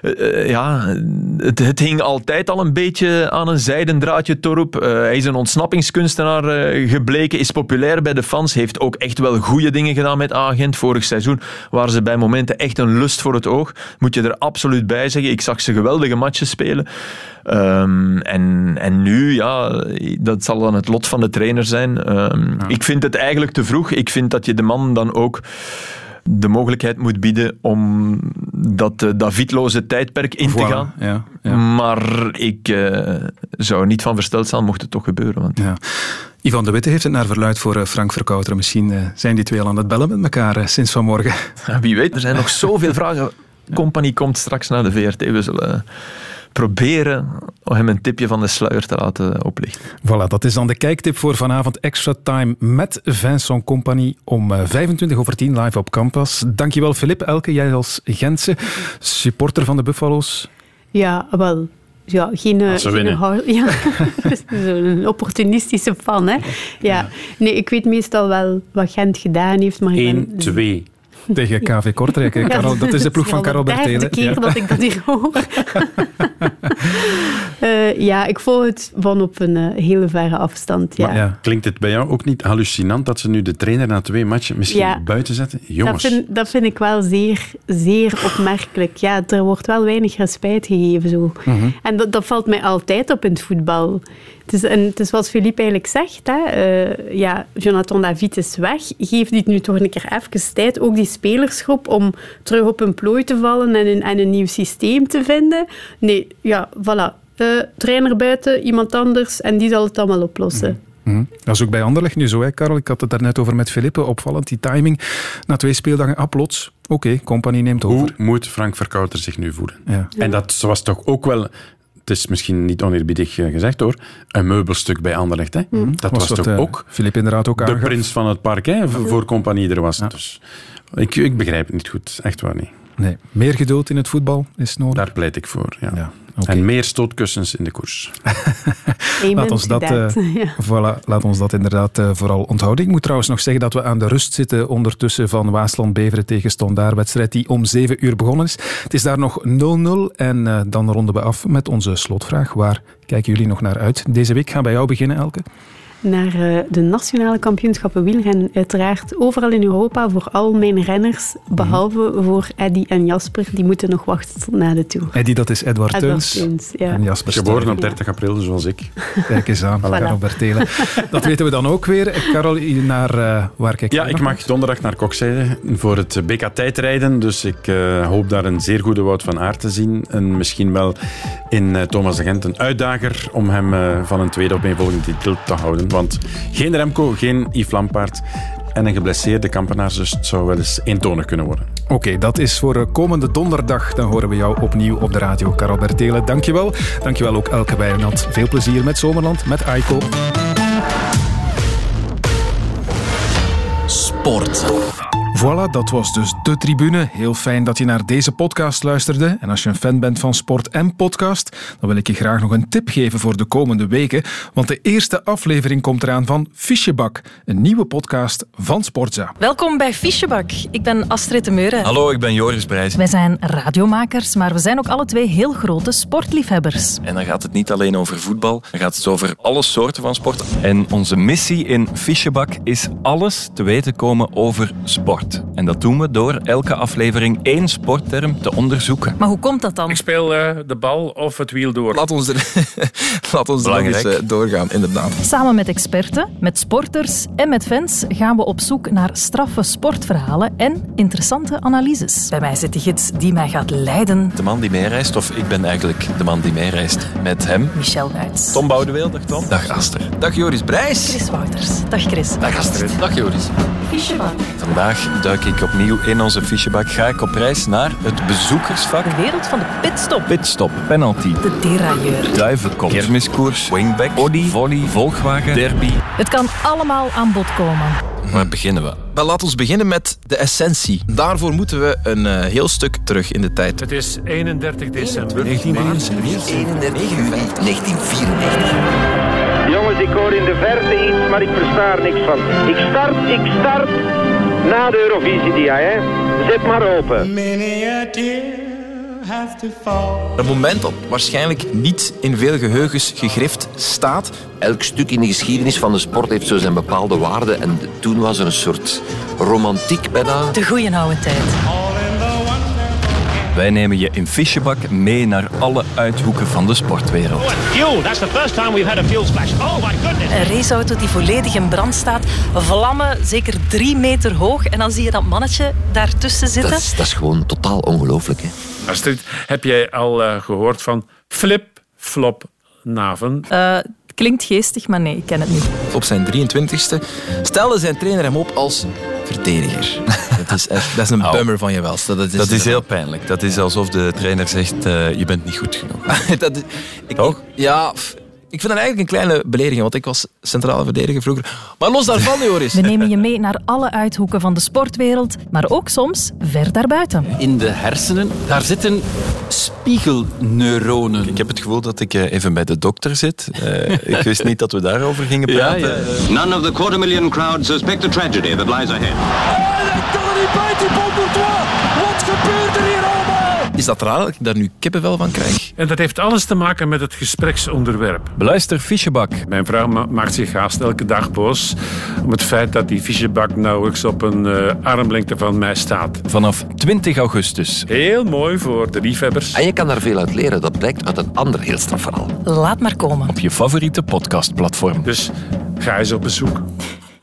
[SPEAKER 16] uh, ja, het, het, hing altijd al een beetje aan een zijden draadje, Torup. hij is een ontsnappingskunstenaar gebleken, is populair bij de fans, heeft ook echt wel goede dingen gedaan met Agent. Vorig seizoen waren ze bij momenten echt een lust voor het oog. Moet je er absoluut bij zeggen. Ik zag ze geweldige matchen spelen. Um, en, en nu, ja, dat zal dan het lot van de trainer zijn. Um, ja. Ik vind het eigenlijk te vroeg. Ik vind dat je de man dan ook de mogelijkheid moet bieden om dat uh, Davidloze tijdperk in voilà, te gaan.
[SPEAKER 1] Ja, ja.
[SPEAKER 16] Maar ik uh, zou niet van versteld zijn mocht het toch gebeuren. Want...
[SPEAKER 1] Ja. Ivan de Witte heeft het naar verluid voor uh, Frank Verkouter. Misschien zijn die twee al aan het bellen met elkaar sinds vanmorgen.
[SPEAKER 16] Wie weet, er zijn nog zoveel vragen. Compagnie komt straks naar de VRT. We zullen proberen om hem een tipje van de sluier te laten oplichten.
[SPEAKER 1] Voilà, dat is dan de kijktip voor vanavond Extra Time met Vincent Compagnie om 25 over 10 live op Campus. Dankjewel Filip Elke, jij als Gentse supporter van de Buffalo's.
[SPEAKER 3] Ja, wel, ja, geen, geen hard, ja, zo'n opportunistische fan. Hè? Ja. Nee, ik weet meestal wel wat Gent gedaan heeft. maar
[SPEAKER 2] 1, 2.
[SPEAKER 1] Tegen KV Kortrijk. Ja, Karel, dat is de ploeg van Karel Bertelen.
[SPEAKER 3] De keer ja. dat ik dat hier hoor. uh, ja, ik volg het van op een uh, hele verre afstand. Ja.
[SPEAKER 2] Maar, klinkt het bij jou ook niet hallucinant dat ze nu de trainer na twee matchen misschien buiten zetten? Jongens.
[SPEAKER 3] Dat vind, dat vind ik wel zeer, zeer opmerkelijk. Ja, er wordt wel weinig respijt gegeven. Zo. Mm -hmm. En dat, dat valt mij altijd op in het voetbal. Het is, en het is zoals Philippe eigenlijk zegt, hè, uh, ja, Jonathan David is weg. Geef dit nu toch een keer even tijd, ook die spelersgroep, om terug op een plooi te vallen en een, en een nieuw systeem te vinden. Nee, ja, voilà. Uh, trainer buiten, iemand anders, en die zal het allemaal oplossen.
[SPEAKER 1] Mm. Mm. Dat is ook bij Anderlecht nu zo, hè, Karel. Ik had het daarnet over met Philippe. Opvallend, die timing. Na twee speeldagen, ah, plots. Oké, okay, compagnie neemt over.
[SPEAKER 2] Hoe moet Frank Verkouter zich nu voelen? Ja. En dat was toch ook wel is misschien niet oneerbiedig gezegd hoor, een meubelstuk bij Anderlecht. Hè? Mm. Dat was, was toch uh, ook
[SPEAKER 1] Filip inderdaad ook
[SPEAKER 2] de
[SPEAKER 1] aangaf.
[SPEAKER 2] prins van het park hè, voor compagnie er was. Ja. Dus ik, ik begrijp het niet goed, echt waar niet.
[SPEAKER 1] Nee, meer geduld in het voetbal is nodig.
[SPEAKER 2] Daar pleit ik voor, ja. En meer stootkussens in de koers.
[SPEAKER 1] laat, ons dat, uh,
[SPEAKER 3] ja.
[SPEAKER 1] voilà, laat ons dat inderdaad uh, vooral onthouden. Ik moet trouwens nog zeggen dat we aan de rust zitten ondertussen van Waasland-Beveren tegen Stondaar. Wedstrijd die om 7 uur begonnen is. Het is daar nog 0-0 en uh, dan ronden we af met onze slotvraag. Waar kijken jullie nog naar uit? Deze week gaan bij jou beginnen, Elke
[SPEAKER 3] naar de nationale kampioenschappen wielrennen. Uiteraard overal in Europa voor al mijn renners, behalve voor Eddy en Jasper. Die moeten nog wachten tot na de Tour.
[SPEAKER 1] Eddy, dat is Edward,
[SPEAKER 3] Edward
[SPEAKER 1] Teuns.
[SPEAKER 3] ja.
[SPEAKER 1] En Jasper
[SPEAKER 2] Geboren op 30 april, zoals ik.
[SPEAKER 1] Kijk eens aan, voilà. Karel Bertelen. Dat weten we dan ook weer. Karel, naar uh, waar kijk je
[SPEAKER 2] Ja, ik mag donderdag naar Kokzijde voor het BK tijdrijden. Dus ik uh, hoop daar een zeer goede Wout van Aert te zien. En misschien wel in uh, Thomas de Gent een uitdager om hem van een tweede op een volgende titel te houden. Want geen Remco, geen Yves Lampaard en een geblesseerde kampenaar, dus het zou wel eens eentonig kunnen worden.
[SPEAKER 1] Oké, okay, dat is voor komende donderdag. Dan horen we jou opnieuw op de radio. Karel Bertelen, dankjewel. Dankjewel ook Elke Wijnand. Veel plezier met Zomerland, met Aiko.
[SPEAKER 8] Sport.
[SPEAKER 1] Voilà, dat was dus de tribune. Heel fijn dat je naar deze podcast luisterde. En als je een fan bent van sport en podcast, dan wil ik je graag nog een tip geven voor de komende weken. Want de eerste aflevering komt eraan van Fischebak, een nieuwe podcast van Sportza.
[SPEAKER 17] Welkom bij Fischebak. Ik ben Astrid de Meuren.
[SPEAKER 14] Hallo, ik ben Joris Brijs.
[SPEAKER 17] Wij zijn radiomakers, maar we zijn ook alle twee heel grote sportliefhebbers.
[SPEAKER 14] En dan gaat het niet alleen over voetbal, dan gaat het over alle soorten van sport. En onze missie in Fischebak is alles te weten komen over sport. En dat doen we door elke aflevering één sportterm te onderzoeken.
[SPEAKER 17] Maar hoe komt dat dan?
[SPEAKER 18] Ik speel uh, de bal of het wiel door.
[SPEAKER 19] Laat ons er, laat ons er nog eens uh, doorgaan, inderdaad.
[SPEAKER 17] Samen met experten, met sporters en met fans gaan we op zoek naar straffe sportverhalen en interessante analyses. Bij mij zit de gids die mij gaat leiden.
[SPEAKER 14] De man die meereist, of ik ben eigenlijk de man die meereist met hem.
[SPEAKER 17] Michel Nuits.
[SPEAKER 14] Tom Boudeweel, dag Tom.
[SPEAKER 19] Dag Aster. Dag Joris Brijs.
[SPEAKER 17] Chris Wouters. Dag Chris.
[SPEAKER 14] Dag Astrid. Dag Joris.
[SPEAKER 17] Fischebak.
[SPEAKER 14] Vandaag duik ik opnieuw in onze fichebak. Ga ik op reis naar het bezoekersvak.
[SPEAKER 17] De wereld van de pitstop.
[SPEAKER 14] Pitstop, penalty.
[SPEAKER 17] De derailleur.
[SPEAKER 14] Duivenkop. Kermiskoers. Wingback. Audi. Volley. Volkswagen. Derby.
[SPEAKER 17] Het kan allemaal aan bod komen.
[SPEAKER 14] Waar beginnen we?
[SPEAKER 19] Wel, laten we beginnen met de essentie. Daarvoor moeten we een uh, heel stuk terug in de tijd.
[SPEAKER 18] Het is 31 december
[SPEAKER 19] 1993. 1994.
[SPEAKER 20] Jongens, ik hoor in de verte iets, maar ik versta er niks van. Ik start, ik start na de Eurovisie, dia, hè. Zet maar open.
[SPEAKER 19] Een moment dat waarschijnlijk niet in veel geheugens gegrift staat.
[SPEAKER 21] Elk stuk in de geschiedenis van de sport heeft zo zijn bepaalde waarde. En toen was er een soort romantiek bijna.
[SPEAKER 17] De goeie oude tijd.
[SPEAKER 14] Wij nemen je in Fischebak mee naar alle uithoeken van de sportwereld.
[SPEAKER 22] Fuel, that's the first time we've had a fuel splash. Oh my goodness.
[SPEAKER 17] Een raceauto die volledig in brand staat. Vlammen, zeker drie meter hoog. En dan zie je dat mannetje daartussen zitten.
[SPEAKER 21] Dat is, dat is gewoon totaal ongelooflijk. Hè?
[SPEAKER 18] Astrid, heb jij al uh, gehoord van flip-flop naven?
[SPEAKER 17] Uh, klinkt geestig, maar nee, ik ken het niet.
[SPEAKER 19] Op zijn 23ste stelde zijn trainer hem op als verdediger. dat, is echt, dat is een bummer van je wel.
[SPEAKER 14] Dat is, dat is heel pijnlijk. Dat is alsof de trainer zegt, uh, je bent niet goed genoeg.
[SPEAKER 19] dat, ik, Toch? Ja, ik vind dat eigenlijk een kleine belediging, want ik was centrale verdediger vroeger. Maar los daarvan, Joris.
[SPEAKER 17] We nemen je mee naar alle uithoeken van de sportwereld, maar ook soms ver daarbuiten.
[SPEAKER 23] In de hersenen, daar zitten spiegelneuronen.
[SPEAKER 14] Ik heb het gevoel dat ik even bij de dokter zit. Uh, ik wist niet dat we daarover gingen praten. Ja, ja,
[SPEAKER 24] ja. None of the quarter million crowd suspect the tragedy that lies ahead.
[SPEAKER 25] Oh, kan er niet bij. Wat gebeurt er hier?
[SPEAKER 19] Is dat raar dat ik daar nu kippenvel van krijg?
[SPEAKER 18] En dat heeft alles te maken met het gespreksonderwerp.
[SPEAKER 14] Beluister Fischebak.
[SPEAKER 18] Mijn vrouw ma maakt zich haast elke dag boos om het feit dat die Fischebak nauwelijks op een uh, armlengte van mij staat.
[SPEAKER 14] Vanaf 20 augustus.
[SPEAKER 18] Heel mooi voor de liefhebbers.
[SPEAKER 21] En je kan daar veel uit leren. Dat blijkt uit een ander heel straf verhaal.
[SPEAKER 17] Laat maar komen.
[SPEAKER 14] Op je favoriete podcastplatform.
[SPEAKER 18] Dus ga eens op bezoek.